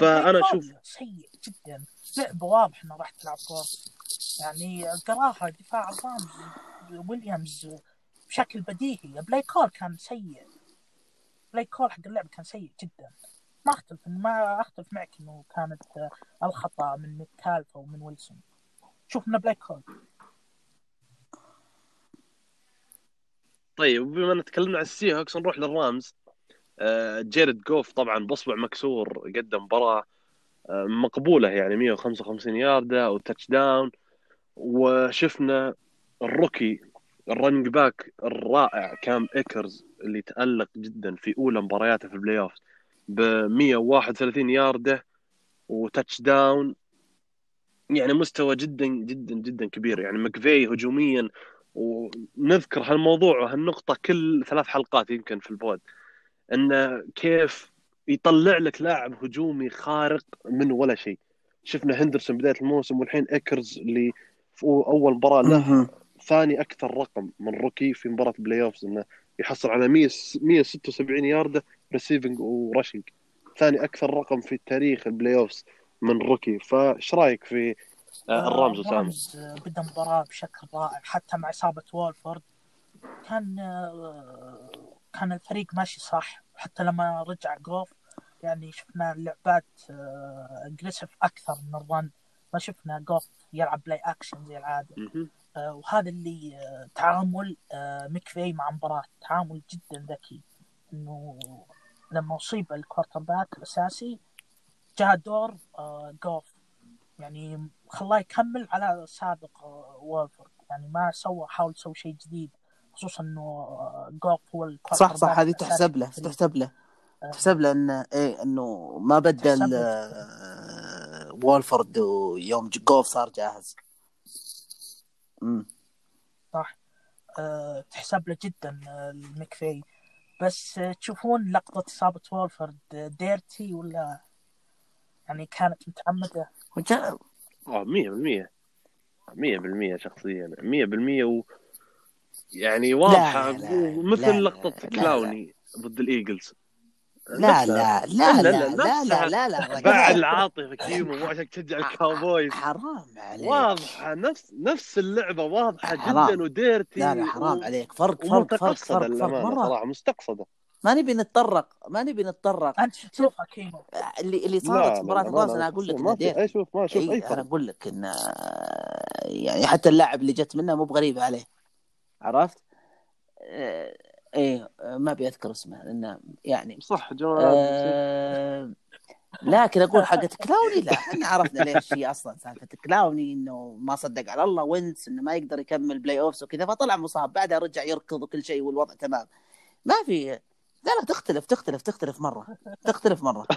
play أشوف- call سيء جدا. لعبه واضح إنه راح تلعب كور يعني قراها دفاع الرامز ويليامز بشكل بديهي. play call كان سيء. play call حق اللعبه كان سيء جدا. ما أختلف ما أختلف معك إنه كانت الخطأ من ميتكالف أو من ويلسون. شوف إنه play call. طيب بما إن تكلمنا عن السي هوكس نروح للرامز. آه، جيرد جوف طبعا بأصبع مكسور قدم مباراة آه، مقبولة يعني 155 ياردة و touchdown. وشفنا ال rookie ال running back الرائع كام ايكرز اللي تألق جدا في أولى مبارياته في ال playoff ب 131 يارده و touchdown يعني مستوى جدا جدا جدا كبير. يعني مكفاي هجوميا ونذكر هالموضوع وهالنقطة كل ثلاث حلقات يمكن في ال pod انه كيف يطلع لك لاعب هجومي خارق من ولا شيء. شفنا هندرسون بداية الموسم والحين ايكرز اللي في أول مباراة له. ثاني أكثر رقم من rookie في مباراة playoffs إنه يحصل على 100 176 ياردة receiving و rushing ثاني أكثر رقم في تاريخ ال playoffs من rookie فإيش رأيك في آه، الرامز اسامه؟ الرامز آه، بدأ مباراة بشكل رائع حتى مع إصابة وولفورد كان آه، كان الفريق ماشي صح حتى لما رجع جوف يعني شفنا اللعبات aggressive أكثر من ال run ما شفنا جوف يلعب play action زي العادة مهم. آه، وهذا اللي آه، تعامل آه، مكفاي مع مباراة تعامل جدا ذكي إنه لما أصيب ال quarterback الأساسي جاء دور آه، جوف يعني خلاه يكمل على سابق آه، وولفورد يعني ما سوى حاول يسوي شيء جديد خصوصا إنه آه، جوف هو ال quarter صح صح back هذه تحسب له. تحسب له آه. تحسب له إنه إيه إنه ما بدل. آه، وولفورد يوم جوف صار جاهز. امم صح. أه تحسب له جدا آه، المكفاي. بس آه، تشوفون لقطة إصابة وولفورد آه، dirty ولا؟ يعني كانت متعمدة. وجا- آه 100% 100% شخصيا. 100% و يعني لا، لا، مثل لا، لا. كلاوني ضد الإيجلز. لا. لا لا لا، لا لا، لا نفسها. لا لا لا بعد. العاطفه كيمو مو عشان تشجع الكاوبويز حرام عليك واضحه نفس نفس اللعبه واضحه حرام. جدا و dirty لا لا حرام عليك فرق فرق فرق فرق مرة صراحة مستقصده ما نبي نتطرق ما نبي نتطرق أنت تشوفها كيمو اللي اللي لا صارت لا في الراس لا، أنا أقول لك ما شوف ما أشوف اي أنا أقول لك انه يعني حتى اللاعب اللي جت منه مو بغريبه عليه عرفت؟ إيه ما أبي أذكر اسمه لأنه يعني صح الباسط. آه لكن أقول حقت كلاوني لا إحنا عرفنا ليش هي أصلا سالفة كلاوني إنه ما صدق على الله وينتز إنه ما يقدر يكمل playoffs وكذا فطلع مصاب بعدها رجع يركض وكل شيء والوضع تمام. ما في لا لا تختلف تختلف تختلف مرة تختلف مرة.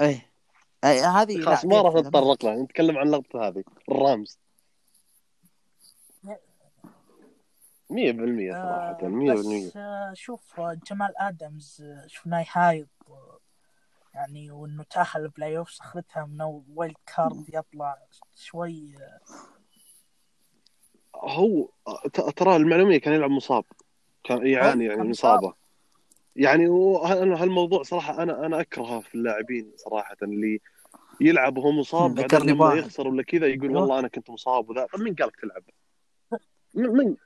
إيه. أي هذه لا، خلاص ما راح نتطرق لها نتكلم عن اللقطه هذه الرامز. 100% صراحة آه 100% بس آه شوف آه، جمال آدمز آه، شفناه يهايط آه، يعني وانه تاهل ال playoff اخذتها من wild card يطلع شوي هو ت- ترى المعلومية كان يلعب مصاب كان يعاني يعني من. إصابة يعني أنا هالموضوع صراحة أنا أنا أكرهه في اللاعبين صراحة اللي يلعب وهو مصاب بعدين لما. يخسر ولا كذا يقول أيوه. والله أنا كنت مصاب وذا طب مين قالك تلعب؟ من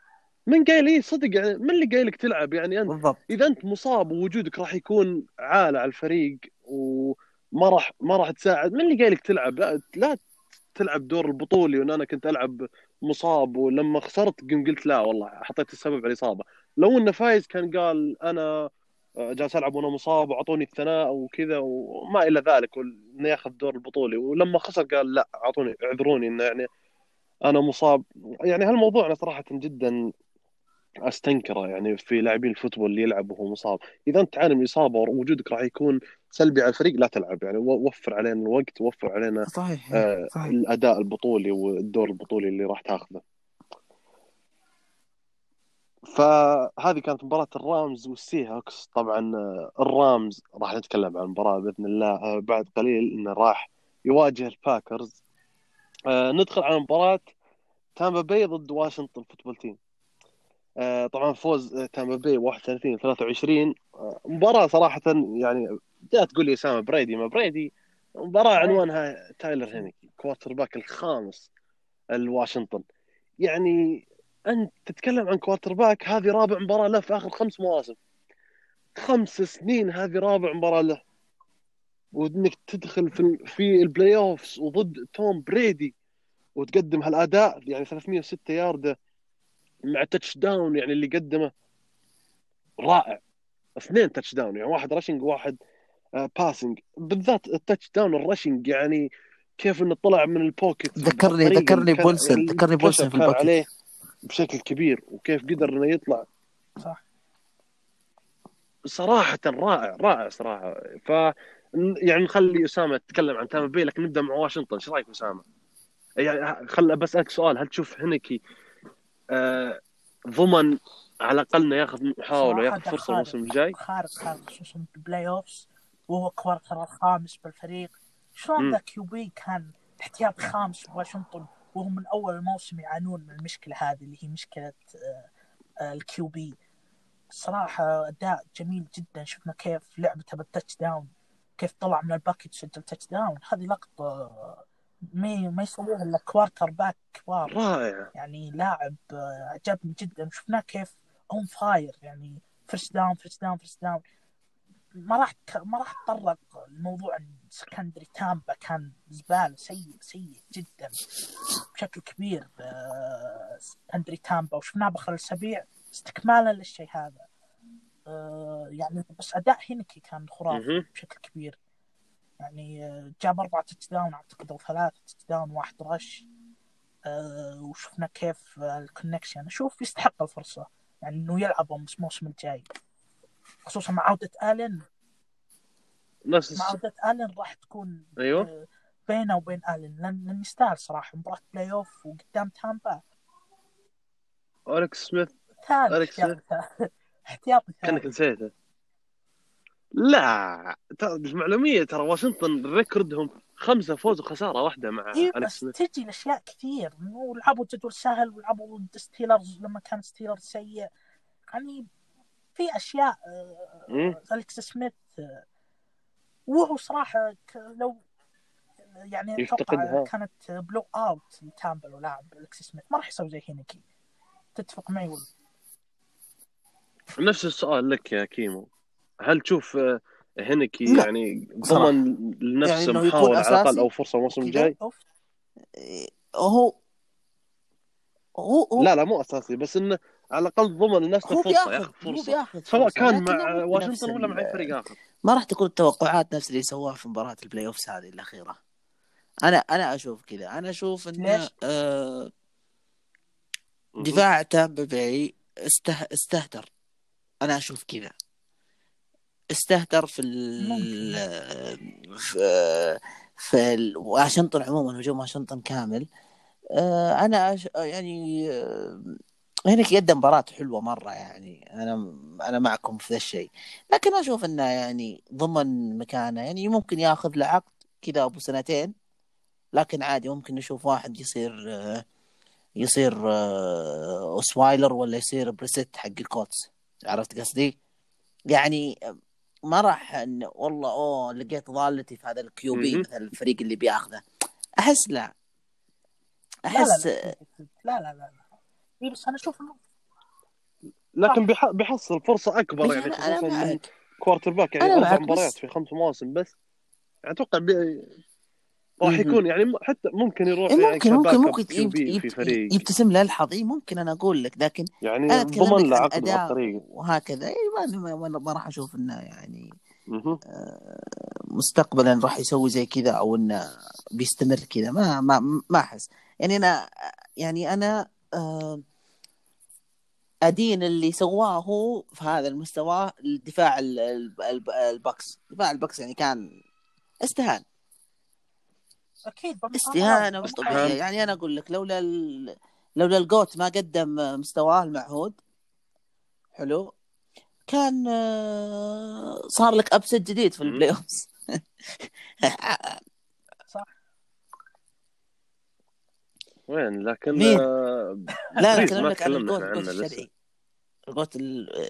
من قايل إيه؟ صدق يعني من اللي قايلك تلعب يعني أنت؟ بالضبط. إذا أنت مصاب ووجودك راح يكون عالة على الفريق وما راح ما راح تساعد من اللي قايلك تلعب؟ لا لا تلعب دور البطولي وإن أنا كنت ألعب مصاب ولما خسرت قم قلت لا والله حطيت السبب على الإصابة. لو انه فايز كان قال أنا جالس ألعب وأنا مصاب وأعطوني الثناء وكذا وما إلى ذلك انه ياخذ دور البطولي. ولما خسر قال لا أعطوني اعذروني انه يعني أنا مصاب. يعني هالموضوع أنا صراحة جدا أستنكره يعني في لاعبين الفوتبول اللي يلعب وهو مصاب. إذا أنت تعاني من إصابة ووجودك راح يكون سلبي على الفريق لا تلعب. يعني وفر علينا الوقت ووفر علينا صحيح آه صحيح. الأداء البطولي والدور البطولي اللي راح تاخذه. فهذه كانت مباراة الرامز والسي هوكس طبعا آه، الرامز راح نتكلم عن المباراة بإذن الله آه، بعد قليل انه راح يواجه الباكرز. آه، ندخل على مباراة تامبا باي ضد واشنطن football team. طبعا فوز آه، تامبا باي 31 23 آه، مباراة صراحة يعني جاء تقول لي أسامة بريدي ما بريدي. مباراة عنوانها تايلر هينيكي quarterback الخامس الواشنطن يعني أنت تتكلم عن quarterback هذه رابع مباراة له في آخر خمس مواسم. خمس سنين هذه رابع مباراة له. وإنك تدخل في في ال playoffs وضد توم بريدي وتقدم هالأداء يعني 306 ياردة مع touchdown يعني اللي قدمه رائع. اثنين touchdown يعني واحد rushing وواحد passing بالذات ال touchdown ال rushing يعني كيف إنه طلع من ال pocket ذكرني ذكرني بولسن اللي ذكرني بولسن في ال pocket عليه بشكل كبير وكيف قدر إنه يطلع. صح. صراحة رائع رائع صراحة. ف يعني نخلي أسامة يتكلم عن تامبا بي لكن نبدأ مع واشنطن. إيش رأيك أسامة؟ يعني خل بسألك سؤال هل تشوف هنكي آه ضمن على الأقل إنه ياخذ صراحة ده فرصة خارق. الموسم الجاي؟ خارق خارق خصوصا بال playoffs وهو quarter الخامس بالفريق شلون. ذا QB كان احتياط خامس في واشنطن وهم من أول الموسم يعانون من المشكلة هذه اللي هي مشكلة آه، آه، ال QB الصراحه أداء جميل جدا شفنا كيف لعبته بال touchdown كيف طلع من ال pocket وسجل touchdown هذه لقطة آه، ما ما يسووها إلا quarterback كبار رائع. يعني لاعب آه، عجبني جدا. شفناه كيف on fire يعني first down first down first down ما راح ما راح اتطرق لموضوع secondary تامبا كان زبالة سيء سيء جدا. بشكل كبير آه، secondary تامبا. وشفناه باخر الأسابيع. استكمالا للشيء هذا. آه، يعني بس أداء هينكي كان خرافي. بشكل كبير. يعني جاب أربعة touchdown أعتقد أو ثلاثة touchdown واحد rush آه، وشفنا كيف ال connection أشوف يستحق الفرصة يعني إنه يلعب الموسم الجاي. خصوصا مع عودة الين نفس مع عودة الين راح تكون أيوه. آه، بينه وبين لأن لأن يستاهل صراحة. مباراة playoff وقدام تامبا. أليكس سميث. ثالث أليكس احتياطي احتياطي كأنك نسيته. لا ترى المعلومية ترى واشنطن record هم خمسة فوز وخسارة واحدة مع أليكس إيه، بس تجي الأشياء كثير. انه لعبوا جدول سهل ولعبوا ضد ستيلرز لما كان ستيلرز سيء. يعني في أشياء آه، مم. أليكس سميث آه، وهو صراحة لو يعني أتوقع. كانت blowout لتامبا لو لاعب أليكس سميث. ما راح يسوي زي هينيكي تتفق معي ولا؟ نفس السؤال لك يا كيمو. هل تشوف آه، هنكي لا. يعني. ضمن لنفسه يعني إنه محاولة على الأقل أساسي أو فرصة الموسم؟ الجاي؟ أوف هو هو هو لا لا مو أساسي بس إنه على الأقل ضمن لنفسه بياخذ ياخذ بياخذ سواء كان مع واشنطن ولا مع أي ال- فريق آخر ما راح تكون التوقعات نفس اللي سواها في مباراة ال playoffs هذه الأخيرة أنا أنا أشوف كذا أنا أشوف إن ليش؟ آه. دفاع تامبا باي استه... استهتر أنا أشوف كذا استهتر في ال... في في ال... واشنطن عموما هجوم واشنطن كامل. آه، أنا أش... يعني آه، هناك قدم مباراة حلوة مرة يعني. أنا أنا معكم في ذا الشيء. لكن أشوف إنه يعني ضمن مكانه يعني ممكن ياخذ له عقد كذا أبو سنتين. لكن عادي ممكن نشوف واحد يصير آه، يصير أوسوايلر ولا يصير بريسيت حق الكولتس. عرفت قصدي؟ يعني ما راح إن والله أوه لقيت ضالتي في هذا ال QB. مثلا الفريق اللي بياخذه. أحس لا. أحس لا لا لا لا لا بس أنا أشوف إنه لكن بيح... بيحصل فرصة أكبر أنا- يعني خصوصا quarterback يعني معك، مباريات في خمس مواسم بس أتوقع بي... راح. يكون يعني حتى ممكن يروح إيه يعني ممكن ممكن ممكن يبتسم له الحظ ممكن أنا أقول لك لكن يعني أنا أتكلم له عن عقد وهكذا. إيه ما, راح أشوف إنه يعني مهم. مستقبلا راح يسوي زي كذا أو إنه بيستمر كذا. ما ما ما أحس. يعني أنا يعني أنا آه، أدين اللي سواه هو في هذا المستوى الدفاع ال- ال- ال- البكس دفاع البكس يعني كان استهان أكيد استهانة مش. طبيعيه يعني أنا أقول لك لولا ال... لولا ال GOAT ما قدم مستواه المعهود. حلو. كان آه، صار لك upset جديد في. ال playoffs وين؟ لكن مين؟ آه، لا لك عن تكلمنا ال GOAT. الشرعي. ال GOAT ال-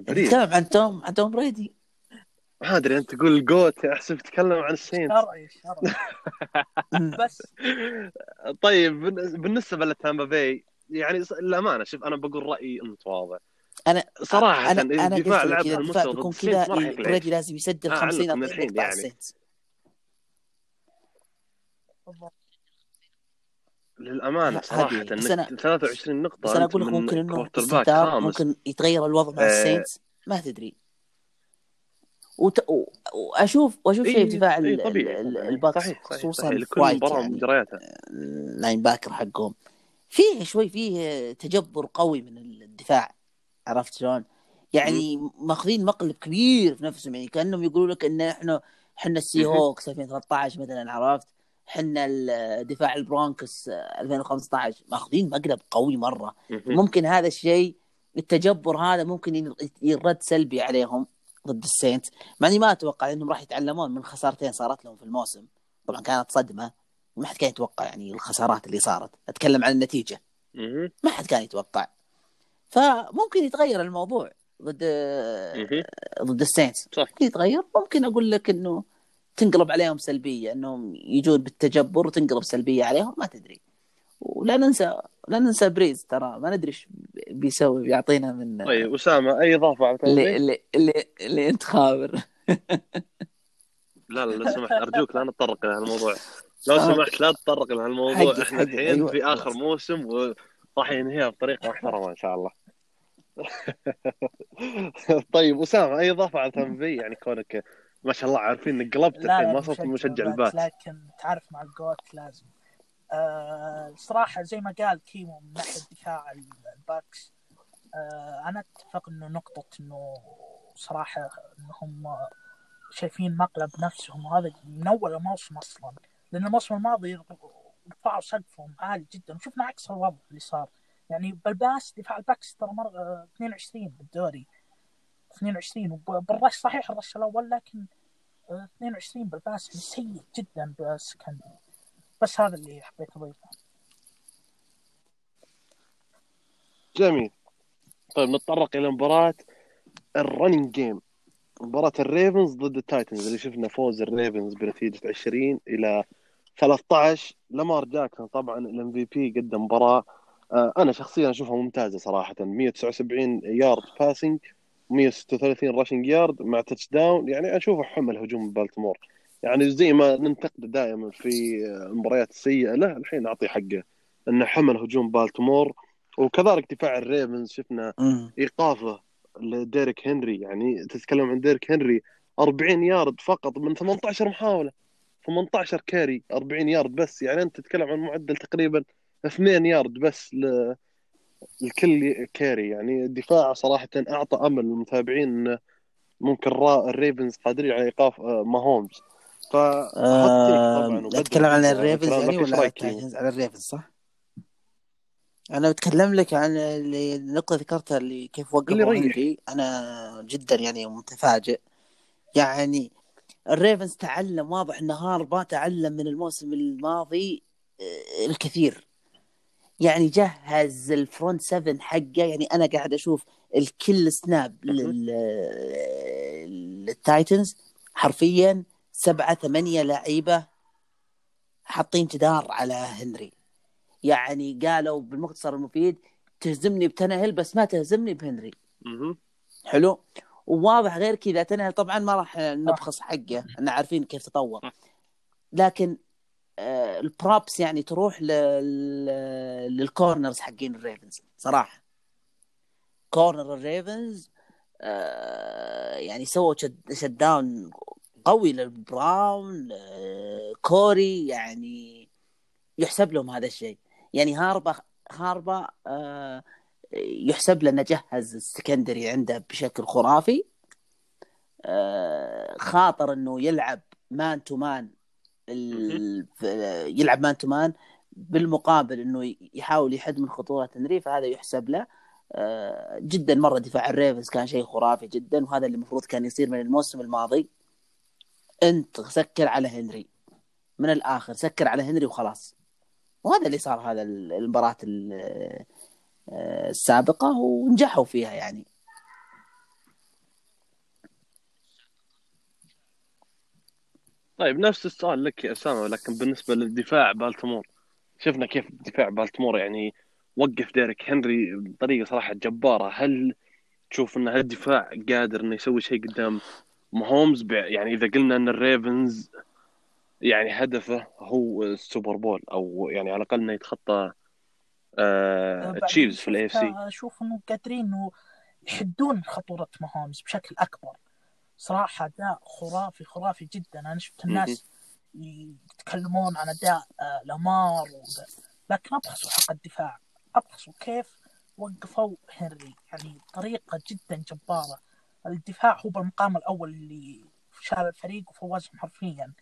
نتكلم عن توم عن توم بريدي. ما أدري أنت تقول جوت احسب تتكلم عن السينت شرعي شرعي. بس. طيب بالن- بالنسبة لتامبا باي يعني للأمانة شوف أنا بقول رأيي متواضع أنا صراحة أنا أنا لك لعب الدفاع بيكون كذا بريدي لازم يسجل آه، 50 علقكم 40 الحين نقطه على يعني. للأمانة صراحة إنك أنا- 23 نقطة بس أنا أقول لك ممكن انه ممكن يتغير الوضع مع آه. السينتس ما تدري. وت... و- واشوف واشوف شيء في دفاع إيه،. الباكس صحيح صحيح خصوصا صحيح لكل فرايت مباراة يعني مجرياتها ال linebacker حقهم فيه شوي فيه تجبر قوي من الدفاع عرفت شلون؟ يعني ماخذين مقلب كبير في نفسهم يعني كأنهم يقولوا لك إن إحنا إحنا السي. هوكس 2013 مثلا عرفت؟ إحنا دفاع البرونكوس 2015 ماخذين مقلب قوي مرة. ممكن هذا الشيء التجبر هذا ممكن يرد سلبي عليهم ضد ال Saints. مع اني ما أتوقع إنهم راح يتعلمون من خسارتين صارت لهم في الموسم. طبعا كانت صدمة. ما حد كان يتوقع يعني الخسارات اللي صارت. أتكلم عن النتيجة. ما حد كان يتوقع. فممكن يتغير الموضوع ضد. ضد ال Saints صح. ممكن يتغير. ممكن أقول لك إنه تنقلب عليهم سلبية. إنهم يجون بالتجبر وتنقلب سلبية عليهم. ما تدري. ولا ننسى لا ننسى بريز ترى ما ندري إيش بيسوي بيعطينا من طيب أسامة أي إضافة على اللي اللي اللي, اللي انت خابر. لا لا لو سمحت أرجوك لا نتطرق إلى هالموضوع لو. سمحت لا تتطرق إلى هالموضوع حقك- إحنا الحين أيوة، في آخر. موسم وراح ينهيها بطريقة محترمة إن شاء الله. طيب أسامة أي إضافة على تامبا يعني كونك ما شاء الله عارفين إنك قلبت الحين ما صرت مشجع Pat، ال Pat لكن تعرف مع ال GOAT لازم. الصراحة زي ما قال كيمو من ناحية دفاع ال Bucs آه أنا أتفق إنه نقطة إنه صراحة إنهم شايفين مقلب نفسهم وهذا من أول الموسم أصلا لأن الموسم الماضي رفعوا سقفهم عالي جدا وشفنا عكس الوضع اللي صار. يعني بال pass دفاع ال Bucs ترى مر آه، 22 بالدوري 22 وبال rush صحيح ال rush الأول لكن 22 بال pass سيء جدا بال secondary بس هذا اللي حبيت اضيفه جميل. طيب نتطرق إلى مباراة ال running game مباراة ال Ravens ضد ال Titans اللي شفنا فوز ال Ravens بنتيجة 20 إلى 13 لامار جاكسون طبعا ال MVP قدم مباراة آه، أنا شخصيا أشوفها ممتازة صراحة. 179 yard passing 136 rushing yard مع touchdown يعني أشوفه حمل هجوم بالتمور يعني زي ما ننتقد دائما في المباريات السيئة له الحين أعطي حقه. أنه حمل هجوم بالتمور وكذلك دفاع ال Ravens شفنا. إيقافه لديريك هنري. يعني تتكلم عن ديريك هنري 40 يارد فقط من 18 محاولة 18 carry 40 يارد بس. يعني أنت تتكلم عن معدل تقريبا 2 يارد بس ل... لكل carry. يعني الدفاع صراحة أعطى أمل للمتابعين انه ممكن را... ال Ravens قادرين على إيقاف آه، ماهومز. ف آه، اتكلم عن ال Ravens كلام- يعني ولا على ال Ravens صح؟ أنا بتكلم لك عن اللي- النقطة ذكرتها اللي كيف اللي وقفوا يريح. هنري أنا جدا يعني متفاجئ. يعني ال Ravens تعلم واضح إن هاربا تعلم من الموسم الماضي آه، الكثير. يعني جهز ال front 7 حقه. يعني أنا قاعد أشوف الكل snap لل- لل Titans حرفيا. سبعة ثمانية لعيبة حاطين جدار على هنري. يعني قالوا بالمختصر المفيد تهزمني بتنهل بس ما تهزمني بهنري. حلو؟ وواضح غير كذا تنهل طبعا ما راح نبخس حقه إحنا عارفين كيف تطور. لكن آه ال props يعني تروح لل... لل corners حقين ال Ravens صراحة. corner ال Ravens آه يعني سووا shutdown قوي للبراون وكوري يعني يحسب لهم هذا الشيء. يعني هاربا هاربا آه يحسب له إنه جهز ال secondary عنده بشكل خرافي. آه خاطر إنه يلعب man to man يلعب man to man بالمقابل إنه يحاول يحد من خطوره هنري فهذا يحسب له. آه، جدا مرة دفاع ال Ravens كان شيء خرافي جدا وهذا اللي المفروض كان يصير من الموسم الماضي. انت سكر على هنري. من الآخر سكر على هنري وخلاص. وهذا اللي صار هذا ال- المباراة ال- آه، السابقة ونجحوا فيها يعني. طيب نفس السؤال لك يا أسامة لكن بالنسبة للدفاع بالتمور. شفنا كيف دفاع بالتمور يعني وقف ديريك هنري بطريقة صراحة جبارة. هل تشوف إن هالدفاع قادر إنه يسوي شيء قدام مهومز ب- يعني إذا قلنا إن ال Ravens يعني هدفه هو ال Super Bowl أو يعني على الأقل إنه يتخطى آه Chiefs في ال AFC. أشوف إنه قادرين انه يحدون خطورة ماهومز بشكل أكبر. صراحة أداء خرافي خرافي جدا. أنا شفت الناس يتكلمون عن أداء آه، لامار. لكن أبخسوا حق الدفاع. أبخسوا كيف وقفوا هنري يعني بطريقه جدا جبارة. الدفاع هو بالمقام الأول اللي شال الفريق وفوزهم حرفيا.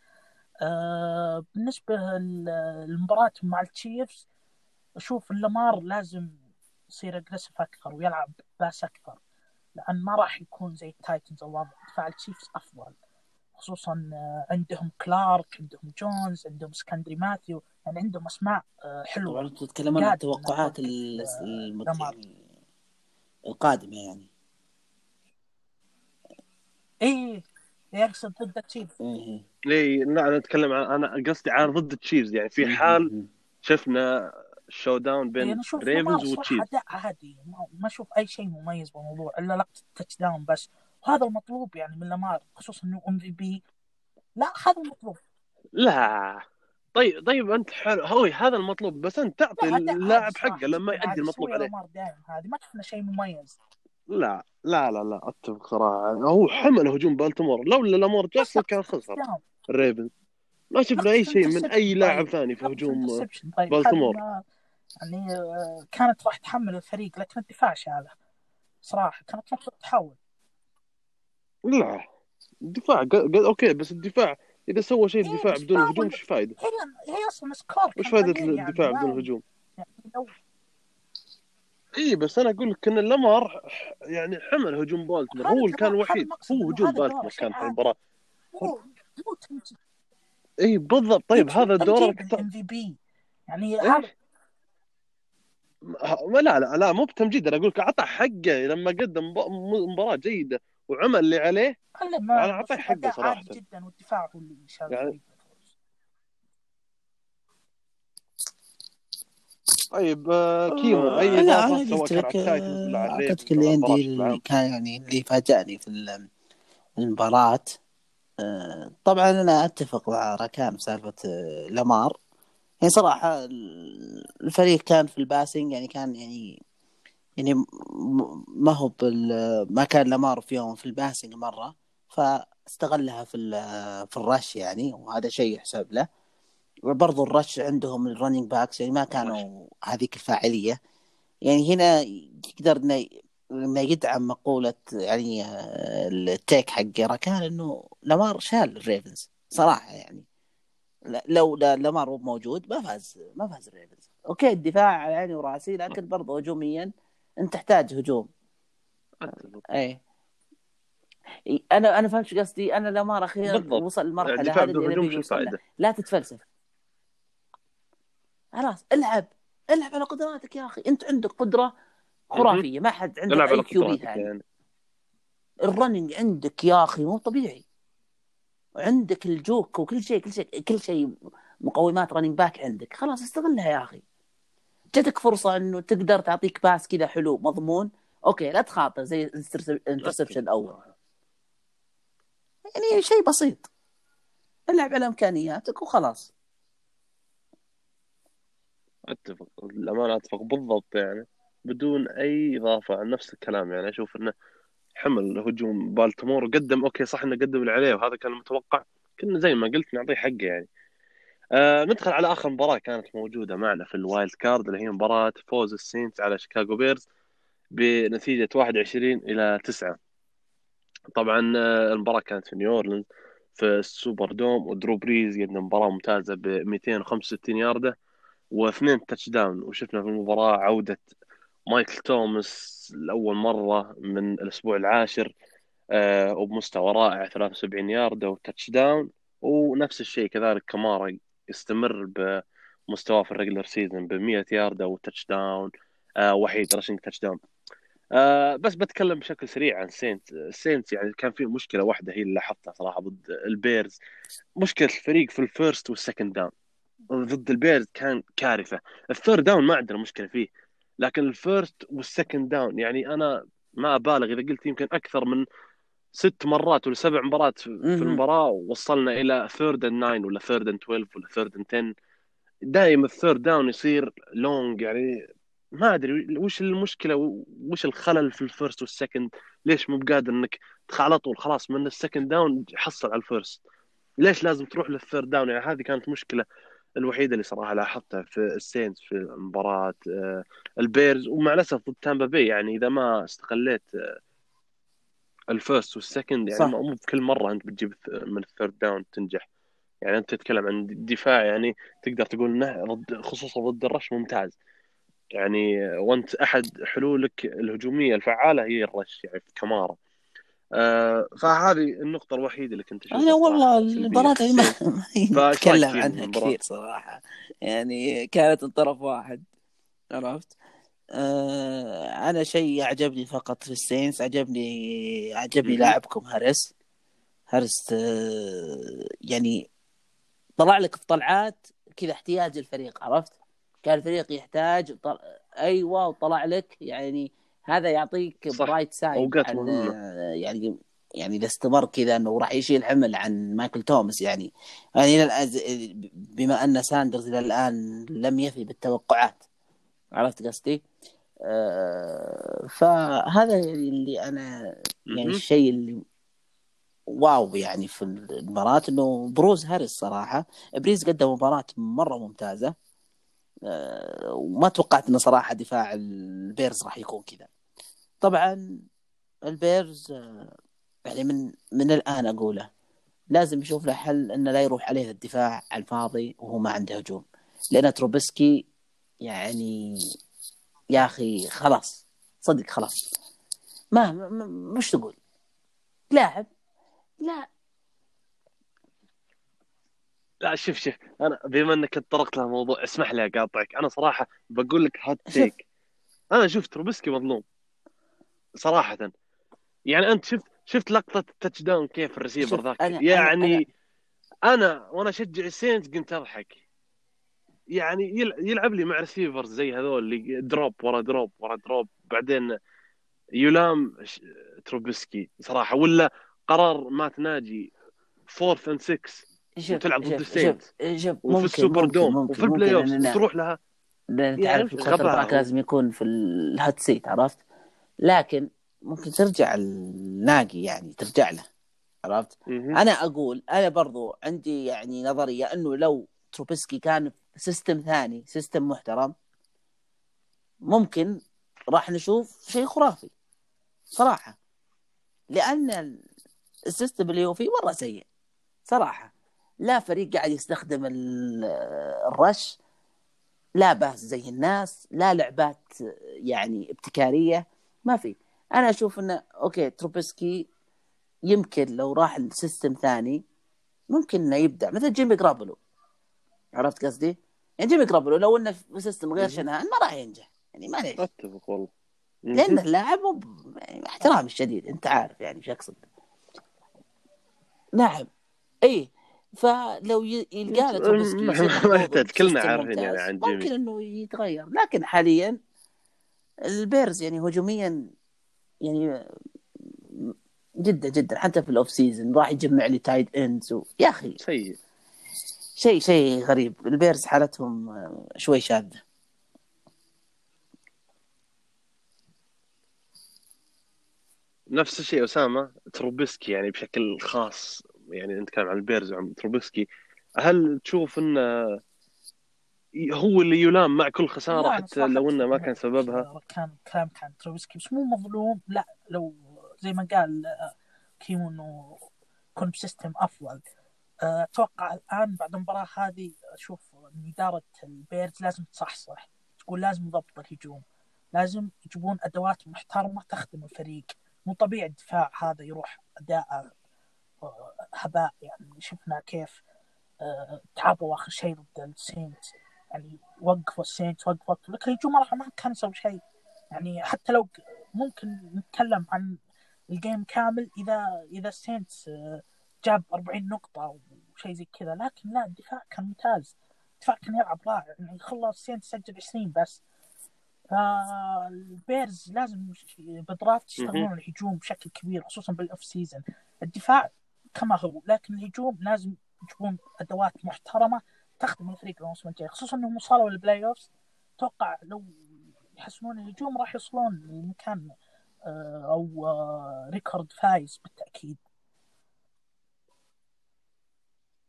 آه بالنسبة لل- للمباراة مع التشيفز أشوف اللامار لازم يصير اجريسيف أكثر ويلعب pass أكثر لأن ما راح يكون زي ال Titans. الوضع دفاع ال Chiefs أفضل خصوصا آه، عندهم كلارك عندهم جونز عندهم secondary ماثيو يعني عندهم أسماء آه، طبعا حلوة. أنتم تتكلمون عن قاعد توقعات نقول ال- المت... لامار. يعني. القادمة يعني إيه يقصد ضد ال Chiefs إيه. ليه لا أنا أتكلم عن أنا قصدي عن ضد ال Chiefs يعني في حال شفنا showdown بين Ravens و Chiefs اداء عادي ما- أشوف أي شيء مميز بالموضوع إلا لقطة ال touchdown بس. وهذا المطلوب يعني من لامار خصوصا إنه MVP لا هذا المطلوب. لا. طيب طيب أنت حلو هو هذا المطلوب بس أنت تعطي اللاعب حقه لما يؤدي. المطلوب عليه. هذه ما شفنا شيء مميز. لا لا لا لا أتفق صراحة هو حمل هجوم بالتمور لولا لامار جاكسون كان خسر. الريفنز ما شفنا أي شيء من أي طيب. لاعب ثاني في هجوم. طيب بالتمور. يعني آه، كانت راح تحمل الفريق لكن الدفاع شاله صراحة كانت نقطه تحول لا الدفاع ق- ق- أوكي بس الدفاع إذا سوى شيء إيه، الدفاع بدون هجوم إيش فائده؟ هي هي أصلا score وش فائده يعني، الدفاع ما- بدون هجوم؟ يعني لو اي بس أنا أقول لك إن لامار يعني حمل هجوم بالتمور هذا هو اللي كان الوحيد هو هجوم شيء كان في. المباراة. اي بالضبط. طيب هذا دورك ال MVP. يعني إيش؟ هذا ما لا لا لا مو بتمجيد. أنا أقول لك أعطى حقه لما قدم مباراة جيدة وعمل اللي عليه. أعطيه بشوف حقه. عادي جدا والدفاع هو اللي شال يعني- الفريق بالفوز. طيب آه، كيمو أي آه، لا أنا قلت لك آه، اعتقد ولا اللي. كان يعني اللي فاجأني في ال- المباراة. آه، طبعا أنا أتفق مع راكان في سالفة آه، لامار. يعني صراحة الفريق كان في ال passing يعني كان يعني يعني ما هو ما كان لامار فيهم في ال passing مرة فاستغلها في في ال rush يعني وهذا شيء يحسب له. برضو ال rush عندهم ال running backs يعني ما كانوا هذيك الفاعلية. يعني هنا يقدر إنه يدعم مقولة يعني آه، ال take حق راكان إنه لامار شال الريفنز صراحة يعني. لا- لو لا- لامار مو موجود ما فاز ما فاز الريفنز. أوكي الدفاع على عيني وراسي لكن برضه هجوميا أنت تحتاج هجوم. أتفق. إي أنا أنا فهمت قصدي؟ أنا لامار أخيرا. وصل الدفاع هذه بدون اللي هجوم نبي شو نوصل لها. الفائده؟ لا تتفلسف خلاص العب. العب على قدراتك يا أخي. أنت عندك قدرة خرافية. ما حد عنده أي QB قدراتك ثاني. يعني. ال running عندك يا أخي مو طبيعي. وعندك ال juke وكل شيء كل شيء كل شيء مقومات running back عندك. خلاص استغلها يا أخي. جاتك فرصة إنه تقدر تعطيك pass كذا حلو مضمون. أوكي لا تخاطر زي ال interception الأول يعني شيء بسيط. العب على إمكانياتك وخلاص. أتفق الأمانة أتفق بالضبط يعني بدون أي إضافة عن نفس الكلام يعني أشوف إنه حمل هجوم بالتمور وقدم أوكي صح إنه قدم اللي عليه وهذا كان المتوقع كنا زي ما قلت نعطيه حقه يعني. آه ندخل على آخر مباراة كانت موجودة معنا في ال wild card اللي هي مباراة فوز السينتس على شيكاغو بيرز بنتيجة 21 إلى 9 طبعا آه، المباراة كانت في نيو في السوبر دوم ودرو بريز قدم مباراة ممتازة ب 265 ياردة. واثنين touchdown وشفنا في المباراة عودة مايكل توماس لأول مرة من الأسبوع العاشر آه، وبمستوى رائع 73 يارده و touchdown ونفس الشيء كذلك كمارا يستمر مستواه في ال regular season ب 100 yard و touchdown آه وحيد rushing touchdown آه بس بتكلم بشكل سريع عن سينتس سينتس يعني كان في مشكلة واحدة هي اللي لاحظتها صراحة ضد البيرز مشكلة الفريق في ال first وال second down ضد البيرز كان كارثة. ال third down ما عندنا مشكلة فيه. لكن ال first وال second down يعني أنا ما أبالغ إذا قلت يمكن أكثر من ست مرات ولا سبع مرات في. المباراة وصلنا إلى third and 9 ولا third and 12 ولا third and 10 دائما ال third down يصير long يعني ما أدري وش المشكلة وش الخلل في ال first وال second ليش مو بقادر إنك على طول خلاص من ال second down حصل على ال first ليش لازم تروح لل third down يعني هذه كانت مشكلة الوحيده اللي صراحة لاحظتها في السينتس في مباراه آه، البيرز ومع الأسف ضد تامبا بي يعني إذا ما استغليت آه، ال first وال second يعني. مو بكل مرة أنت بتجيب من ال third down تنجح. يعني أنت تتكلم عن دفاع يعني تقدر تقول إنه ضد خصوصا ضد الرش ممتاز. يعني وأنت أحد حلولك الهجومية الفعالة هي الرش يعني في كمارا. آه فهذه النقطة الوحيدة اللي كنت أشوفها أنا والله المباراة ما. ما نتكلم عنها؟ كثير صراحة يعني كانت من طرف واحد عرفت آه أنا شيء عجبني فقط في السينس عجبني عجبني. لاعبكم هارس هاريس آه يعني طلع لك في طلعات كذا احتياج الفريق عرفت كان الفريق يحتاج طل... أيوه وطلع لك يعني هذا يعطيك. bright side. آه، يعني يعني إذا استمر كذا إنه راح يشيل حمل عن مايكل توماس يعني يعني إلى الآن بما أن ساندرز إلى الآن لم يفي بالتوقعات عرفت قصدي؟ آه فهذا يعني اللي أنا يعني. الشيء اللي wow يعني في المباراة إنه بروز هاريس صراحة بريز قدم مباراة مرة ممتازة آه، وما توقعت إنه صراحة دفاع البيرز راح يكون كذا طبعا البيرز يعني من من الآن أقوله لازم يشوف له حل إنه لا يروح عليه الدفاع على الفاضي وهو ما عنده هجوم. لأن تروبسكي يعني يا أخي خلاص صدق خلاص. ما مش تقول. لاعب لا. لا شوف شوف. أنا بما إنك تطرقت للموضوع اسمح لي أقاطعك. أنا صراحة بقول لك hot take أنا شفت تروبسكي مظلوم. صراحة. يعني أنت شفت شفت لقطة ال touchdown كيف الريسيفر شوف، ذاك؟ أنا- يعني أنا وأنا أشجع السينتس قمت أضحك. يعني يل- يلعب لي مع receivers زي هذول اللي drop ورا drop ورا drop بعدين يلام تروبسكي صراحة. ولا قرار مات ناجي fourth and 6 شوف وتلعب ضد شوف وفي ال Superdome ممكن وفي ال playoff تروح لها. لأن يعني تعرف ال quarterback هو. لازم يكون في ال hot seat عرفت؟ لكن ممكن ترجع لناجي يعني ترجع له. عرفت. أنا أقول أنا برضو عندي يعني نظرية إنه لو تروبسكي كان في system ثاني system محترم ممكن راح نشوف شيء خرافي صراحة. لأن ال system اللي هو فيه مرة سيء صراحة. لا فريق قاعد يستخدم ال- ال rush لا pass زي الناس لا لعبات يعني ابتكارية. ما في. أنا أشوف إنه okay تروبسكي يمكن لو راح ل system ثاني ممكن إنه يبدع مثل جيمي جاروبولو عرفت قصدي؟ يعني جيمي جاروبولو لو إنه في system غير. شنهان ما راح ينجح. يعني معليش أتفق والله. لأن اللاعب مو ب- يعني احترامي الشديد أنت عارف يعني إيش أقصد. نعم اي فلو يلقى له تروبسكي ما- ما يحتاج، كلنا عارفين يعني عن جيمي. ممكن إنه يتغير. لكن حاليا ال Bears يعني هجوميا يعني جدا جدا. حتى في ال off season راح يجمع لي tight ends و... يا أخي. سيء شيء شيء غريب. ال Bears حالتهم شوي شاذة. نفس الشيء أسامة. تروبسكي يعني بشكل خاص يعني نتكلم عن ال Bears وعن تروبسكي هل تشوف انه هو اللي يلام مع كل خسارة حتى لو إنه ما كان سببها. كان كلام كان تروبسكي بس مو مظلوم. لا لو زي ما قال آه، كيمو انه يكون ب system أفضل. آه، أتوقع الآن بعد المباراة هذه أشوف إن إدارة ال Bears لازم تصحصح. تقول لازم نضبط الهجوم. لازم يجيبون أدوات محترمة تخدم الفريق. مو طبيعي الدفاع هذا يروح أداء آه، هباء. يعني شفنا كيف تعبوا آخر شيء ضد ال Saints يعني وقفوا ال Saints وقفوا لكن الهجوم صراحة ما كان يسوي شيء. يعني حتى لو ممكن نتكلم عن ال game كامل إذا إذا ال Saints جاب 40 نقطة أو شيء زي كذا. لكن لا الدفاع كان ممتاز. الدفاع كان يلعب رائع. يعني خلص ال Saints سجل 20 بس. فال Bears لازم ب draft يشتغلون الهجوم بشكل كبير خصوصا بال off season الدفاع كما هو لكن الهجوم لازم يجيبون أدوات محترمة. تخدم الفريق الموسم الجاي خصوصا إنهم وصلوا لل playoff أتوقع لو يحسنون الهجوم راح يوصلون لمكان آه، أو آه، record wise بالتأكيد.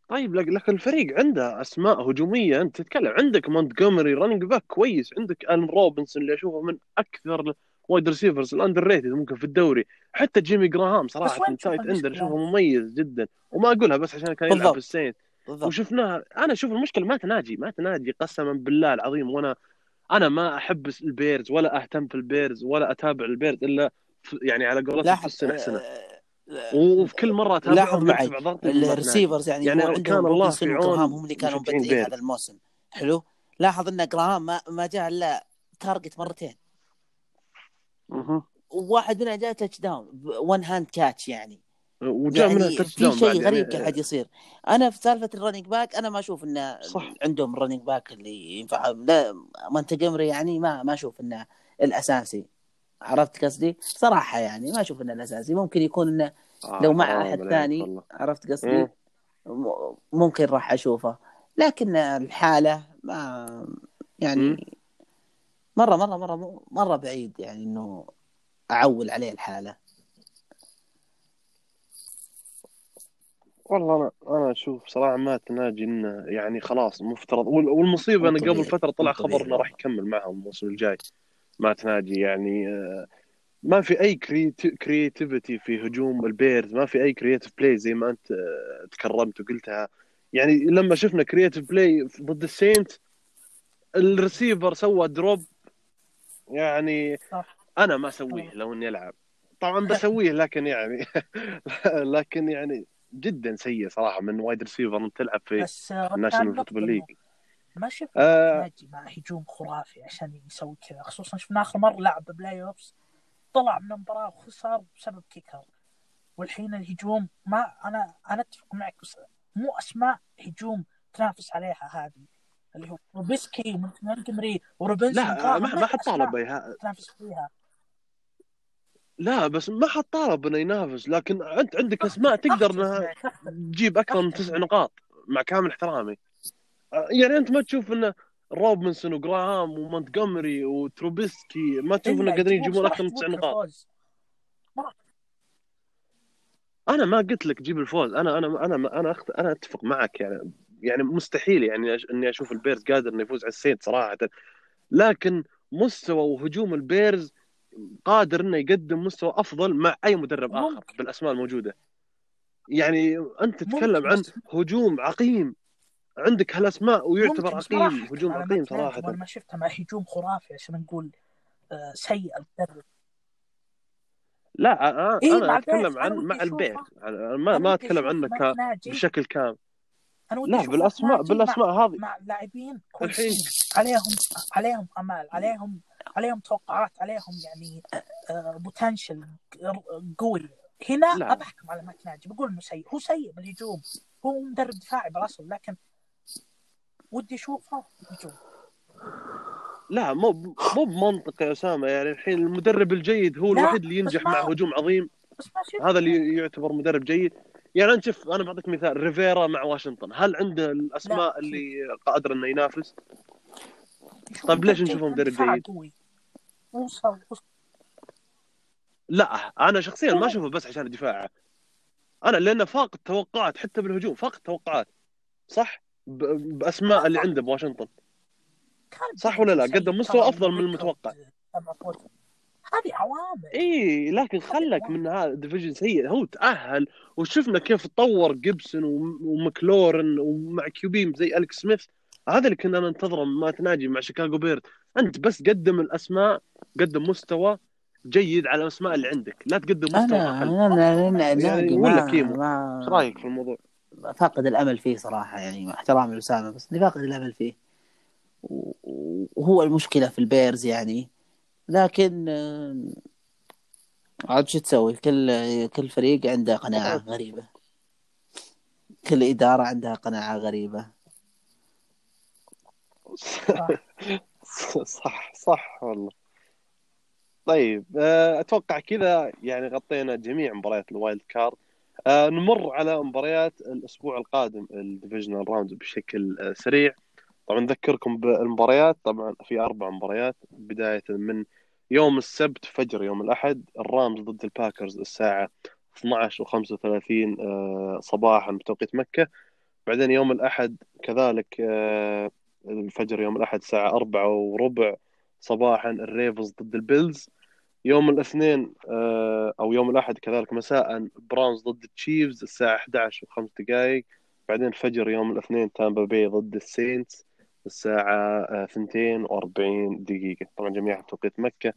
طيب لكن الفريق عنده أسماء هجومية. أنت تتكلم عندك مونتجومري running back كويس. عندك الن روبنسون اللي أشوفه من أكثر wide receivers ال underrated ممكن في الدوري. حتى جيمي جراهام صراحة tight end أشوفه مميز جدا. وما أقولها بس عشان كان يلعب في ال Saints وشفناها. أنا أشوف المشكلة مات ناجي مات ناجي قسما بالله العظيم. وأنا أنا ما أحب ال Bears ولا أهتم في ال Bears ولا أتابع ال Bears إلا يعني على قولتهم في السنة سنه وفي كل مرة لاحظ معي ال receivers يعني, يعني كان الله في عون هم اللي كانوا مبدعين هذا الموسم. حلو؟ لاحظ إن جراهام ما, ما جاء إلا target مرتين. وواحد منها جاء touchdown one hand catch يعني. وجاء يعني منها في شيء غريب يعني قاعد يصير. أنا في سالفة ال running back أنا ما أشوف إنه صح. عندهم ال running back اللي ينفع. لا مونتجومري يعني ما ما أشوف إنه الأساسي. عرفت قصدي؟ صراحة يعني ما أشوف إنه الأساسي. ممكن يكون إنه آه لو مع أحد ثاني عرفت قصدي؟ ممكن راح أشوفه. لكن لحاله ما يعني مرة مرة مرة مرة بعيد يعني إنه أعول عليه لحاله. والله أنا أنا أشوف صراحة مات ناجي انه يعني خلاص مفترض والمصيبة انه قبل فترة طلع خبر انه راح يكمل معهم الموسم الجاي. مات ناجي يعني آه، ما في أي creativity في هجوم ال Bears ما في أي creative play زي ما أنت آه، تكرمت وقلتها. يعني لما شفنا creative play ضد ال Saints الريسيفر سوى drop يعني أنا ما أسويه لو إني ألعب. طبعا بسويه لكن يعني لكن يعني جدا سيء صراحة من wide receiver تلعب في ال National Football League ما شفنا آه مع هجوم خرافي عشان يسوي كذا. خصوصا شفنا آخر مرة لعب playoffs طلع من المباراه وخسر بسبب kicker والحين الهجوم ما أنا أنا أتفق معك بس مو أسماء هجوم تنافس عليها هذه. اللي هو تروبسكي ومونتجومري وروبنسون لا ما, ما حد طالب تنافس فيها. لا بس ما حد طالب إنه ينافس لكن أنت عندك أسماء تقدر إنها تجيب أكثر من تسع نقاط مع كامل احترامي. يعني أنت ما تشوف إنه روبنسون وجراهام ومونتجومري وتروبسكي ما تشوف إنه قادرين يجيبون أكثر من تسع نقاط. أنا ما قلت لك جيب الفوز أنا أنا أنا أنا أخت... أنا أتفق معك يعني يعني مستحيل يعني إني أشوف البيرز قادر إنه يفوز على السيد صراحة. لكن مستوى وهجوم البيرز قادر إنه يقدم مستوى أفضل مع أي مدرب آخر ممكن. بالأسماء الموجودة. يعني أنت تتكلم عن هجوم عقيم. عندك هالأسماء ويعتبر عقيم هجوم عقيم صراحة. أنا ما شفتها مع هجوم خرافي عشان نقول آه، سيء المدرب لا أنا, إيه أنا أتكلم عن مع البيت. ما ما أتكلم عنك بشكل كامل. لا بالاسماء بالأسماء هذه. مع لاعبين كويسين. عليهم عليهم أمال عليهم عليهم توقعات عليهم يعني بوتنشل آه، قوي هنا لا. بحكم على ماك ناجي بقول إنه سيء. هو سيء بالهجوم. هو مدرب دفاعي بالاصل لكن ودي أشوفه هجوم لا مو مو بمنطق يا أسامة. يعني الحين المدرب الجيد هو الوحيد اللي ينجح مع هجوم عظيم. هذا اللي يعتبر مدرب جيد. يعني انت شوف أنا بعطيك مثال ريفيرا مع واشنطن. هل عنده الأسماء اللي قادر إنه ينافس؟ طيب ليش نشوفه مدرب جيد؟ لا أنا شخصيا ما أشوفه بس عشان الدفاع. أنا لأنه فاق التوقعات حتى بالهجوم فاق التوقعات. صح؟ بأسماء اللي عنده بواشنطن. صح ولا لا؟ قدم مستوى أفضل من المتوقع. هذه عوامل. إي لكن خلك من هذا division سيء. هو تأهل وشفنا كيف تطور جيبسون ومكلورن ومع QB زي الكس سميث. هذا اللي كنا ننتظره مات ناجي مع شيكاغو بيرز. أنت بس قدم الأسماء قدم مستوى جيد على الأسماء اللي عندك. لا تقدم مستوى أنا أنا أنا, أنا يعني ولا كيمو. إيش رأيك في الموضوع؟ فاقد الأمل فيه صراحة يعني مع احترامي لأسامة بس إني فاقد الأمل فيه. وهو المشكلة في البيرز يعني. لكن آه، عاد شو تسوي؟ كل كل فريق عنده قناعة غريبة. كل إدارة عندها قناعة غريبة. صح. صح والله. طيب آه، أتوقع كذا يعني غطينا جميع مباريات ال wild card. آه، نمر على مباريات الأسبوع القادم ال divisional round بشكل آه، سريع. طبعا نذكركم بالمباريات. طبعا في أربع مباريات بداية من يوم السبت فجر يوم الأحد الرامز ضد الباكرز الساعة 12 و35 صباحا بتوقيت مكة. بعدين يوم الأحد كذلك الفجر يوم الأحد الساعة 4 وربع صباحا الريفنز ضد البيلز. يوم الاثنين آه، أو يوم الأحد كذلك مساء براونز ضد التشيفز الساعة 11 وخمس دقائق بعدين فجر يوم الاثنين تامبا بي ضد السينتس الساعة آه، 42 دقيقة. طبعا جميعها بتوقيت مكة.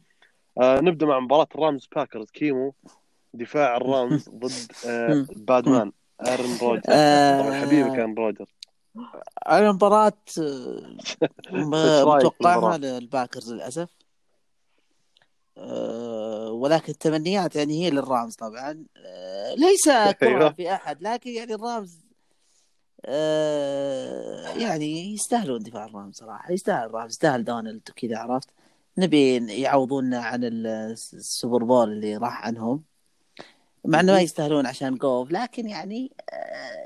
آه نبدأ مع مباراة الرامز باكرز. كيمو دفاع الرامز ضد آه bad man. ايرن روجرز طبعا حبيبي كان روجرز على مباراة متوقعها؟ للباكرز للأسف. آه، ولكن التمنيات يعني هي للرامز طبعا. آه، ليس كرة أيوه. في أحد لكن يعني الرامز آه، يعني يستاهلون دفاع الرامز صراحة. يستاهل الرامز يستاهل دونالد وكذا عرفت؟ نبي يعوضونا عن ال- ال Super Bowl اللي راح عنهم. مع إنه ما يستاهلون عشان جوف لكن يعني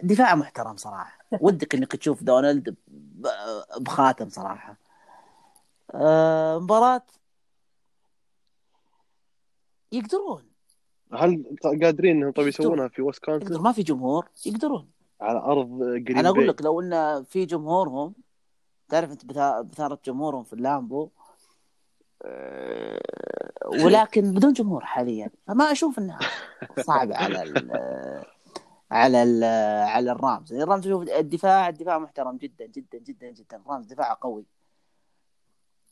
دفاع محترم صراحة. ودك إنك تشوف دونالد بخاتم صراحة. آه، مباراة يقدرون. هل قادرين إنهم طيب. يسوونها في ويسكونسن؟ ما في جمهور يقدرون. على أرض جرين أنا أقول؟ لك لو إن في جمهورهم تعرف أنت بثا- بثارة جمهورهم في اللامبو آه، ولكن بدون جمهور حاليا. فما أشوف إنها صعبة على على على الرامز. الرامز أشوف الدفاع الدفاع محترم جدا جدا جدا جدا. الرامز دفاعه قوي.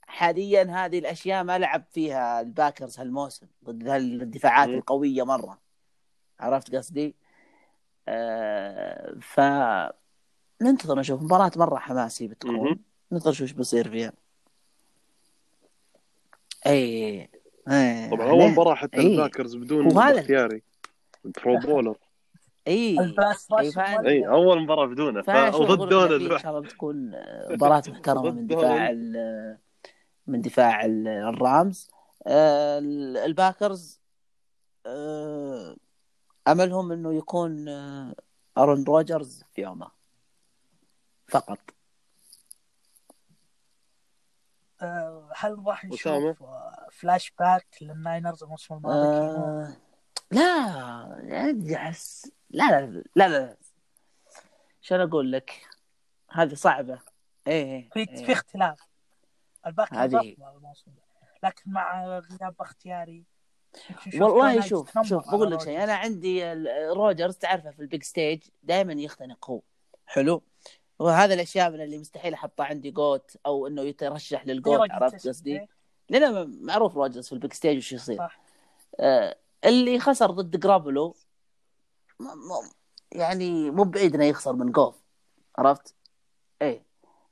حاليا هذه الأشياء ما لعب فيها الباكرز هالموسم ضد الدفاعات مم. القوية مرة. عرفت قصدي؟ آه ف ننتظر نشوف. مباراة مرة حماسي بتكون. ننتظر شو إيش بيصير فيها. اي اي طبعا أول مباراة حتى إيه. الباكرز بدون وهذا- باختياري Pro Bowler. إي إي أول مباراة بدونه ف- وضد دونالد إن شاء الله بتكون مباراة محترمة ضد من دفاع ال- من دفاع ال- الرامز. الباكرز آه، أملهم إنه يكون آه، أرون روجرز في يومه. فقط. آه، هل راح؟ نشوف فلاش باك للناينرز الموسم الماضي؟ لا يعني احس لا لا لا لا شلون أقول لك هذه صعبة إيه في إيه. في اختلاف الباك هذه- لكن مع غياب باختياري والله شوف شوف بقول لك شيء. أنا عندي روجرز تعرفه في ال big stage دائما يختنق هو حلو وهذا الأشياء من اللي مستحيل أحطها عندي GOAT أو إنه يترشح إيه لل GOAT عرفت قصدي؟ إيه؟ لأنه معروف روجرز في ال big stage وش يصير صح. آه اللي خسر ضد جرابلو يعني مو بعيد انه يخسر من جوف عرفت؟ إيه.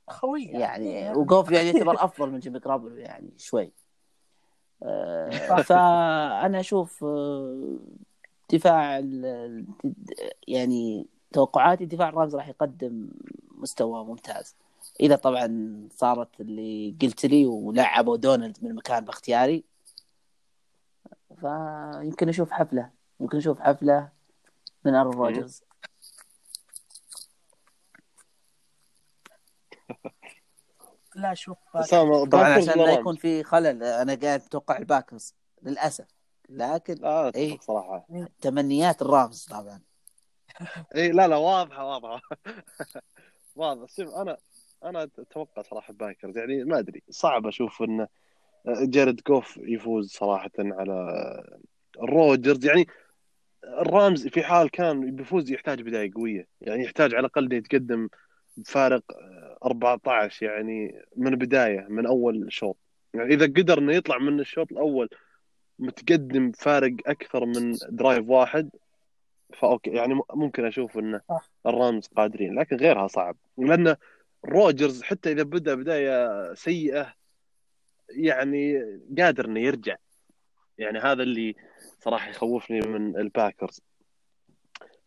خوي يعني وجوف يعني يعتبر أفضل من جيمي جرابلو يعني شوي. آه، فأنا أشوف آه، دفاع يعني توقعاتي دفاع الرامز راح يقدم مستوى ممتاز. إذا طبعا صارت اللي قلت لي ولعبوا دونالد من مكان باختياري فيمكن أشوف حفلة يمكن أشوف حفلة من ارون روجرز لا شوف طبعا عشان لا يكون في خلل أنا قاعد أتوقع الباكرز للأسف. لكن لا إيه. أتفق صراحة. تمنيات الرامز طبعا. اي لا لا واضحة واضحة. واضح. شوف أنا أنا أتوقع صراحة باكرز يعني ما أدري صعب أشوف إنه جارد جوف يفوز صراحة على روجرز يعني الرامز في حال كان بيفوز يحتاج بداية قوية. يعني يحتاج على الأقل يتقدم بفارق 14 يعني من بدايه من أول شوط. يعني إذا قدر إنه يطلع من الشوط الأول متقدم فارق أكثر من drive واحد ف okay يعني ممكن أشوف انه. الرامز قادرين لكن غيرها صعب. لأن روجرز حتى إذا بدأ بداية سيئة يعني قادر إنه يرجع. يعني هذا اللي صراحة يخوفني من الباكرز.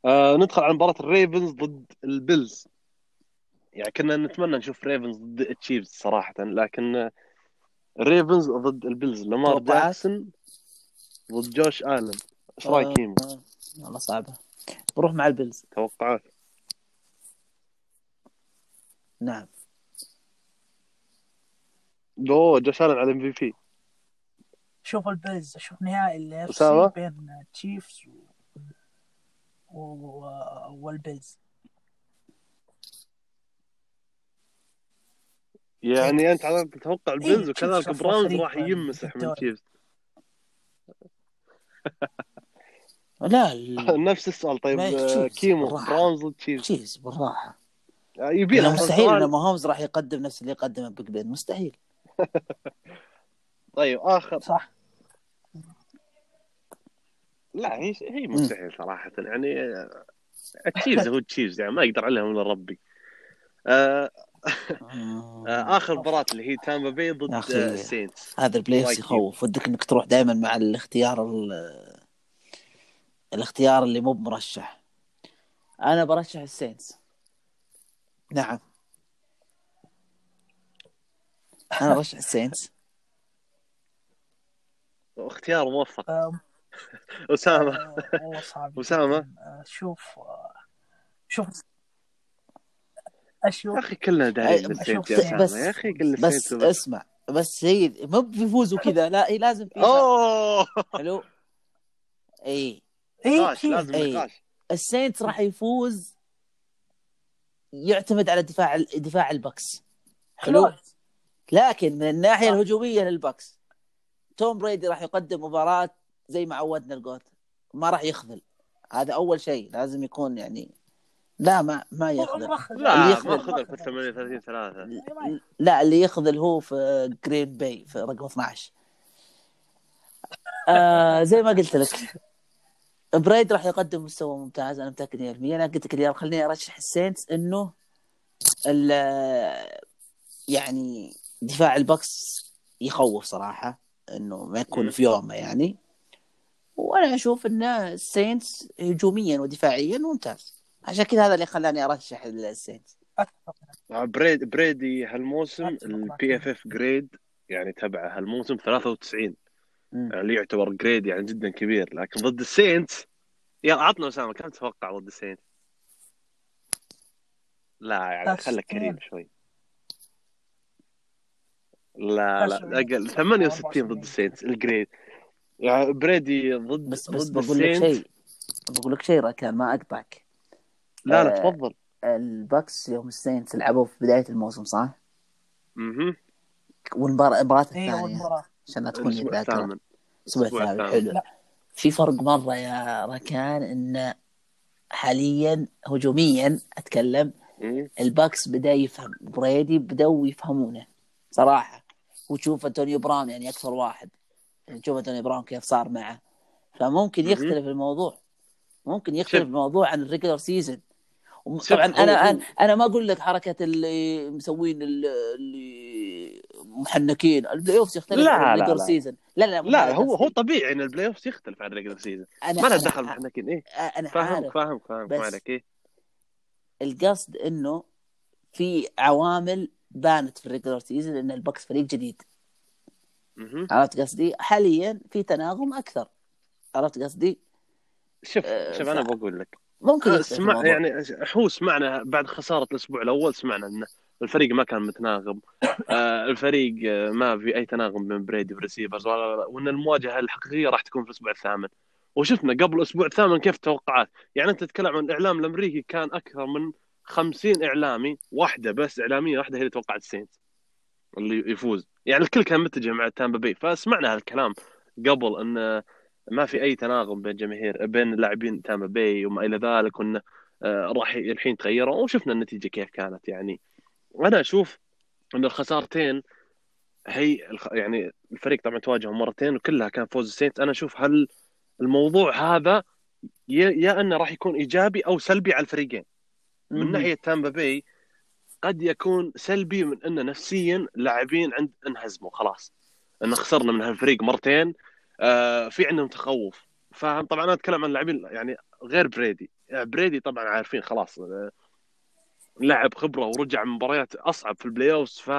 آه ندخل على مباراة الريفنز ضد البيلز. يعني كنا نتمنى نشوف ريفنز ضد التشيفز صراحة لكن الريفنز ضد البيلز. لامار؟ جاكسون ضد جوش آلن. إيش رأيك؟ آه، والله صعبة. بروح مع البيلز. توقعات. نعم. اوه جوش على MVP شوف البيلز أشوف نهائي أسامة؟ سي بين تشيفز و... و... والبيلز يعني أنت على تتوقع البيلز إيه، وكذلك تشيفز براونز راح يمسح من. تشيفز لا ال- نفس السؤال طيب آه، كيمو. براونز ضد تشيفز بالراحة يبي لا له مستحيل. إن ماهومز راح يقدم نفس اللي قدمه بيج بين مستحيل طيب آخر. صح. لا هي هي مستحيل صراحة يعني آه، التشيفز هو التشيفز يعني ما يقدر عليهم إلا ربي. آه آه، آخر مباراة اللي هي تامبا بي ضد السينتس. هذا ال play رأيك يخوف. ودك إنك تروح دائما مع الاختيار ال- الاختيار اللي مو بمرشح. أنا برشح السينتس نعم. أنا برشح السينتس اختيار موفق أسامة آه، والله صعب؟ جداً. آه، شوف آه، شوف يا أشوف أخي كلنا السينتس يا بس- أسامة بس- يا أخي كل بس السينتس. اسمع بس هي مو بيفوزوا كذا لا هي لازم في. أوه حلو إي إي. لازم إيه. نقاش السينتس راح يفوز يعتمد على دفاع دفاع البكس حلو. لكن من الناحية صح. الهجومية للبكس توم بريدي راح يقدم مباراة زي ما عودنا ال GOAT. ما راح يخذل. هذا أول شيء. لازم يكون يعني لا ما ما يخذل. مؤخذ. اللي لا يخذل- ما اخذها في 38 3 لا اللي يخذل هو في جرين باي في رقم 12 آه زي ما قلت لك بريدي راح يقدم مستوى ممتاز. أنا متأكد 100% أنا قلت لك اليوم خليني أرشح السينتس إنه ال- يعني دفاع البكس يخوف صراحة إنه ما يكون. في يومه يعني وأنا أشوف إن السينتس هجوميا ودفاعيا ممتاز عشان كذا هذا اللي خلاني أرشح السينتس أتفق. بريد بريدي هالموسم. ال PFF grade يعني تبعه هالموسم 93 مم. يعني اللي يعتبر grade يعني جدا كبير لكن ضد السينتس يلا عطنا أسامة كم تتوقع ضد السينتس؟ لا يعني خليك 63. كريم شوي لا لا 63. أقل. 68 ضد السينتس ال grade. يعني بريدي ضد بس بس ضد بقول لك شيء. بقول لك شيء ركان ما أقطعك. لا لا آه، تفضل. البكس يوم السينتس لعبوا في بداية الموسم صح؟ أها والمباراة المباراة اي الثانية. عشان لا تكون الأسبوع الثامن. الأسبوع الثامن. حلو. لا. في فرق مرة يا ركان إن حاليا هجوميا أتكلم مم. البكس بدأ يفهم بريدي بدأوا يفهمونه صراحة. وتشوف أنتونيو براون يعني أكثر واحد. تشوف أنتونيو براون كيف صار معه. فممكن. يختلف الموضوع. ممكن يختلف. الموضوع عن ال regular season طبعا أنا أنا أنا ما أقول لك حركة اللي مسوين ال- اللي محنكين. ال playoff يختلف لا، عن لا، ال regular لا. season لا لا لا هذا هو. هو طبيعي إن ال playoff يختلف عن ال regular season ما له دخل محنكين إيه. أنا فاهمك بس- ما عليك إيه. القصد إنه في عوامل بانت في ال regular season إن البكس فريق جديد. عرفت قصدي؟ حاليا في تناغم أكثر عرفت قصدي؟ شوف آه، شوف أنا بقول لك ممكن آه، سمع. يعني هو سمعنا بعد خسارة الأسبوع الأول سمعنا إن الفريق ما كان متناغم آه، الفريق آه، ما في أي تناغم بين بريدي وال receivers وإن المواجهة الحقيقية راح تكون في الأسبوع الثامن وشفنا قبل الأسبوع الثامن كيف التوقعات يعني أنت تتكلم عن الاعلام الأمريكي كان أكثر من 50 إعلامي واحدة بس إعلامية واحدة هي اللي توقعت السينتس اللي يفوز. يعني الكل كان متجه مع تامبا بي فسمعنا هالكلام قبل إن ما في أي تناغم بين جماهير بين لاعبين تامبا بي وما إلى ذلك وانه آه، راح الحين تغيروا وشفنا النتيجة كيف كانت يعني. أنا أشوف إن الخسارتين هي. يعني الفريق طبعا تواجهوا مرتين وكلها كان فوز السينتس أنا أشوف هل الموضوع هذا يا إنه راح يكون إيجابي أو سلبي على الفريقين. من. ناحية تامبا بي قد يكون سلبي من ان نفسيا لاعبين عند انهزموا خلاص. إن خسرنا من هالفريق مرتين آه في عندهم تخوف. فاهم طبعا أنا أتكلم عن لاعبين يعني غير بريدي. يعني بريدي طبعا عارفين خلاص آه، لاعب خبرة ورجع من مباريات أصعب في ال playoffs ف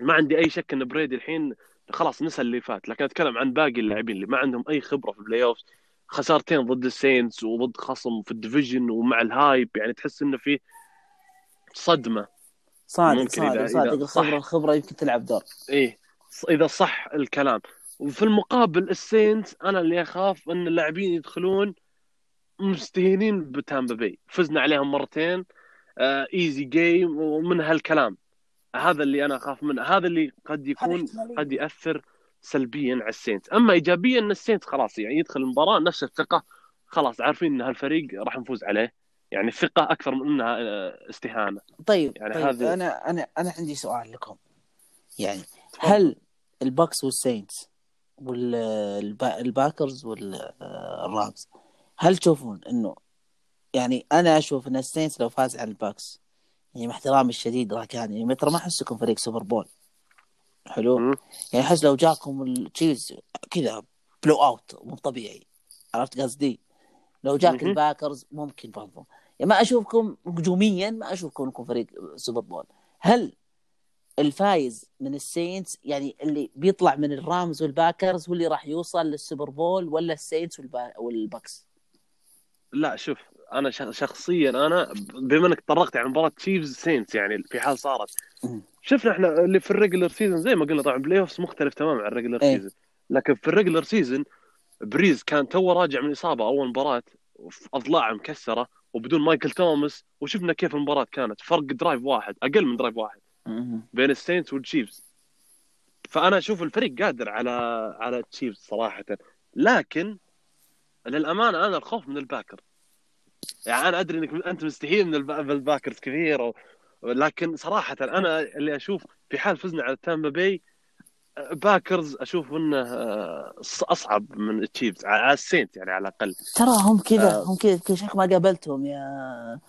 ما عندي أي شك إن بريدي الحين خلاص نسى اللي فات. لكن أتكلم عن باقي اللاعبين اللي ما عندهم أي خبرة في ال playoffs خسارتين ضد السينتس وضد خصم في ال division ومع ال hype يعني تحس إنه في صدمة. صادق صادق صادق. الخبره. الخبرة يمكن تلعب دور. إيه إذا صح الكلام. وفي المقابل السينتس أنا اللي أخاف إن اللاعبين يدخلون مستهينين بتامبا بي. فزنا عليهم مرتين آه easy game ومن هالكلام. هذا اللي أنا أخاف منه. هذا اللي قد يكون. قد يأثر سلبيا على ال Saints أما ايجابيا إن ال Saints خلاص يعني يدخل المباراة نفس الثقة خلاص عارفين إن هالفريق راح نفوز عليه. يعني الثقة أكثر من إنها آه، استهانة. طيب يعني طيب هذا- أنا أنا أنا عندي سؤال لكم. يعني هل الباكس والساينتس والباكرز والرامز هل تشوفون إنه يعني أنا أشوف إن ال Saints لو فاز على ال Bucs يعني مع احترامي الشديد راكان يعني ترى ما أحسكم فريق Super Bowl. حلو مم. يعني احس لو جاكم ال Chiefs كذا blowout مو طبيعي عرفت قصدي لو جاك مهم. ال Packers ممكن برضو يعني ما أشوفكم هجوميا ما أشوفكم إنكم فريق Super Bowl هل الفايز من ال Saints يعني اللي بيطلع من ال Rams وال Packers هو اللي راح يوصل لل Super Bowl ولا ال Saints والبا... وال Bucs لا شوف أنا شخ- شخصيا أنا بما إنك تطرقت على مباراة Chiefs Saints يعني في حال صارت مم. شفنا إحنا اللي في ال regular season زي ما قلنا طبعا playoffs مختلف تماما عن ال regular إيه. season لكن في ال regular season بريز كان توه راجع من إصابة أول مباراة في اضلاع مكسرة وبدون مايكل توماس وشفنا كيف المباراة كانت فرق drive واحد أقل من drive واحد. بين ال Saints وال Chiefs فأنا أشوف الفريق قادر على على ال Chiefs صراحة لكن للأمانة أنا الخوف من ال Packers يعني أنا أدري إنك أنت مستحيل من الب- ال Packers كثير. لكن صراحة أنا اللي أشوف في حال فزنا على Tampa Bay Bucs أشوف إنه آه، أصعب من ال Chiefs على ال Saints يعني على الأقل ترى هم كذا آه. هم كذا كل شيء ما قابلتهم يا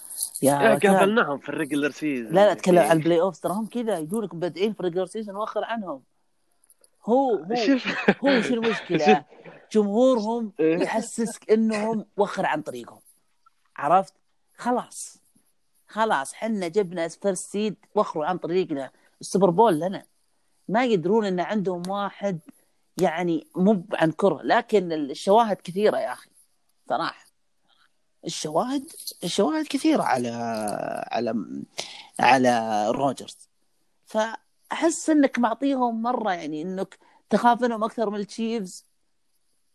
يا يا ركان. قابلناهم في ال regular season لا لا اتكلم عن البلاي اوف ترى هم كذا يجونك بادئين في ال regular season وخر عنهم هو هو هو شو المشكلة؟ جمهورهم إيه. يحسسك إنهم وخر عن طريقهم عرفت؟ خلاص خلاص حنا جبنا first seed وخروا عن طريقنا. ال Super Bowl لنا. ما يدرون إن عندهم واحد يعني مو عن كرة لكن الشواهد كثيرة يا أخي صراحة. الشواهد الشواهد كثيرة على على على روجرز. فأحس إنك معطيهم مرة يعني إنك تخاف منهم أكثر من ال Chiefs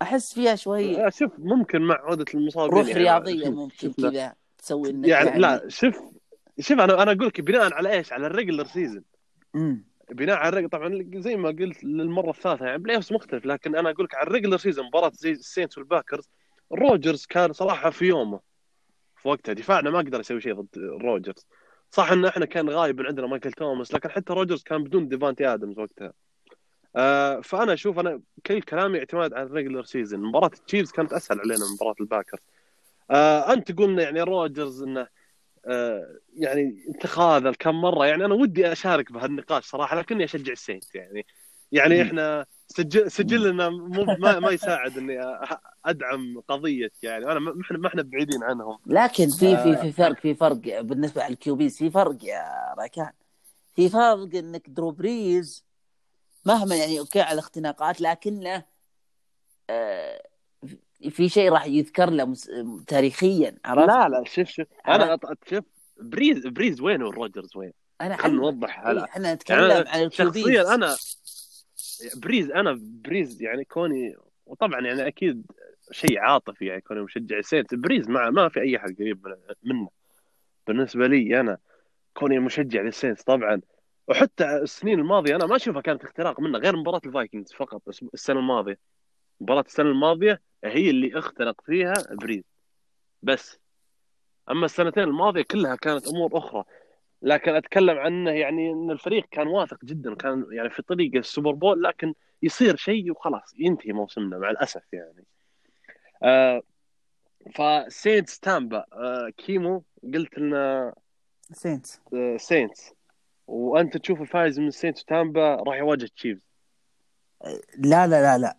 أحس فيها شوي شوف ممكن مع عودة المصابين روح يعني. رياضية شوف- ممكن كذا. تسوي إنك يعني لا شوف شوف أنا أنا أقول لك بناء على إيش؟ على ال regular season. بناء على ال regular طبعا زي ما قلت للمرة الثالثة يعني play مختلف لكن أنا أقول لك على ال regular season مباراة زي ال Saints وال Packers روجرز كان صراحة في يومه في وقتها. دفاعنا ما قدر يسوي شيء ضد روجرز صح إن إحنا كان غايب من عندنا مايكل توماس لكن حتى روجرز كان بدون ديفانتي ادمز وقتها. آه فأنا أشوف أنا كل كلامي اعتماد على ال regular season مباراة ال Chiefs كانت أسهل علينا من مباراة ال Packers آه أنت قلنا يعني روجرز إنه آه يعني اتخاذل كم مرة. يعني أنا ودي أشارك بهالنقاش صراحة لكني أشجع ال Saints يعني. يعني. إحنا سجل سجلنا مو ما, ما يساعد إني أدعم قضية يعني. أنا ما إحنا ما إحنا بعيدين عنهم. لكن في في آه. في فرق في فرق بالنسبة لل QBs في فرق يا راكان في فرق إنك درو بريز مهما يعني أوكي على الاختناقات لكنه آه، في شيء راح يذكر له مس- تاريخيا عرفت؟ لا لا شوف شوف؟ أنا شوف بريز بريز وين وروجرز وين؟ أنا خلينا نوضح إيه، هلا إحنا يعني نتكلم عن شخصيا أنا بريز أنا بريز يعني كوني وطبعا يعني أكيد شيء عاطفي يعني كوني مشجع Saints بريز ما ما في أي أحد قريب من- منه. بالنسبة لي أنا كوني مشجع لل Saints طبعا. وحتى السنين الماضية أنا ما أشوفها كانت اختناق منه غير مباراة ال Vikings فقط السنة الماضية. مباراة السنة الماضية هي اللي اختنق فيها بريز بس. أما السنتين الماضية كلها كانت أمور أخرى. لكن أتكلم عنه يعني إن الفريق كان واثق جدا كان يعني في طريق ال Super Bowl لكن يصير شيء وخلاص ينتهي موسمنا مع الأسف يعني. آه ف Saints Tampa آه كيمو قلت لنا Saints Saints وأنت تشوف الفايز من Saints و Tampa راح يواجه Chiefs لا لا لا لا.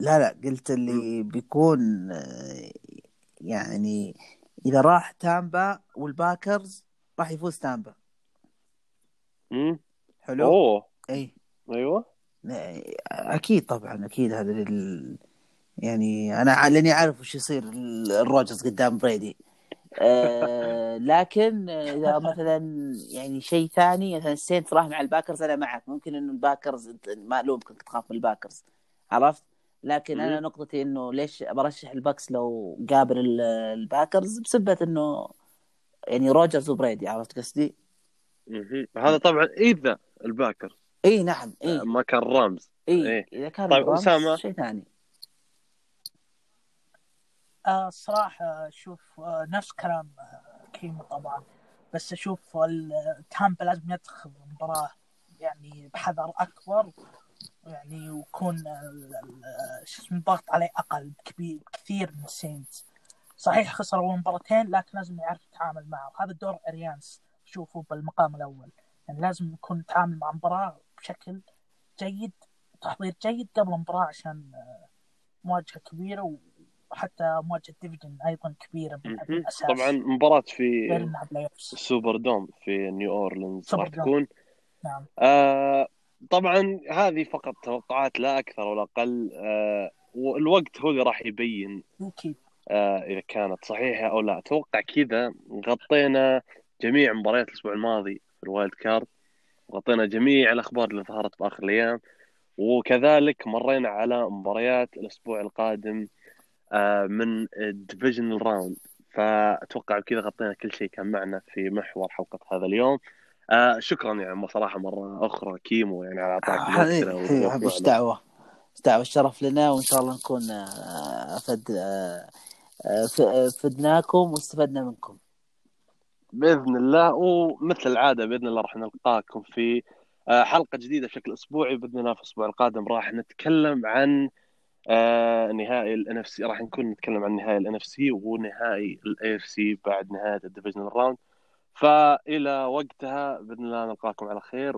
لا لا قلت اللي بيكون آه، يعني إذا راح Tampa وال Packers راح يفوز Tampa. امم حلو؟ أوه. إي. أيوه. أكيد طبعا أكيد هذا ال... يعني أنا لأني عارف وش يصير ال- الروجرز قدام برادي. آه لكن إذا مثلا يعني شيء ثاني مثلا ال Saints راح مع ال Packers أنا معك. ممكن انه ال Packers ما الومك انك تخاف من ال Packers. عرفت؟ لكن أنا. نقطتي إنه ليش برشح ال Bucs لو قابل ال- ال Packers بسبة إنه يعني روجرز وبرادي عرفت قصدي؟ هذا طبعا إذا ال Packers إي نعم إي ما كان Rams إي إيه. إذا كان طيب، أسامة. شيء ثاني آه الصراحة أشوف آه نفس كلام آه كيمو طبعا بس أشوف ال- Tampa لازم يدخل المباراة يعني بحذر أكبر يعني ويكون شو اسمه الضغط عليه أقل كبير كثير من ال Saints صحيح خسر أول مباراتين لكن لازم يعرف يتعامل معه. وهذا دور أريانس. أشوفه بالمقام الأول. يعني لازم يكون يتعامل مع المباراة بشكل جيد تحضير جيد قبل المباراة عشان آه، مواجهة كبيرة وحتى مواجهة division بال- مهم. بالأساس طبعا مباراة غير في ال Superdome في نيو أورلينز راح. تكون. نعم. آه طبعا هذه فقط توقعات لا أكثر ولا أقل. آه والوقت هو اللي راح يبين أكيد. آه إذا كانت صحيحة أو لا. أتوقع كذا غطينا جميع مباريات الأسبوع الماضي في ال wild card. غطينا جميع الأخبار اللي ظهرت بآخر الأيام. وكذلك مرينا على مباريات الأسبوع القادم آه من ال divisional round فأتوقع بكذا غطينا كل شيء كان معنا في محور حلقة هذا اليوم. آه شكرا يعني صراحة مرة أخرى كيمو يعني على اعطاك والوقت إيش. دعوة؟ إيش دعوة؟ الشرف لنا وإن شاء الله نكون آه، أفد آه، آه، فدناكم واستفدنا منكم. بإذن الله ومثل العادة بإذن الله راح نلقاكم في آه، حلقة جديدة بشكل أسبوعي. بإذن الله في الأسبوع القادم راح نتكلم عن آه، نهائي ال NFC راح نكون نتكلم عن نهائي ال NFC ونهائي ال AFC بعد نهاية ال divisional round فإلى وقتها بإذن الله نلقاكم على خير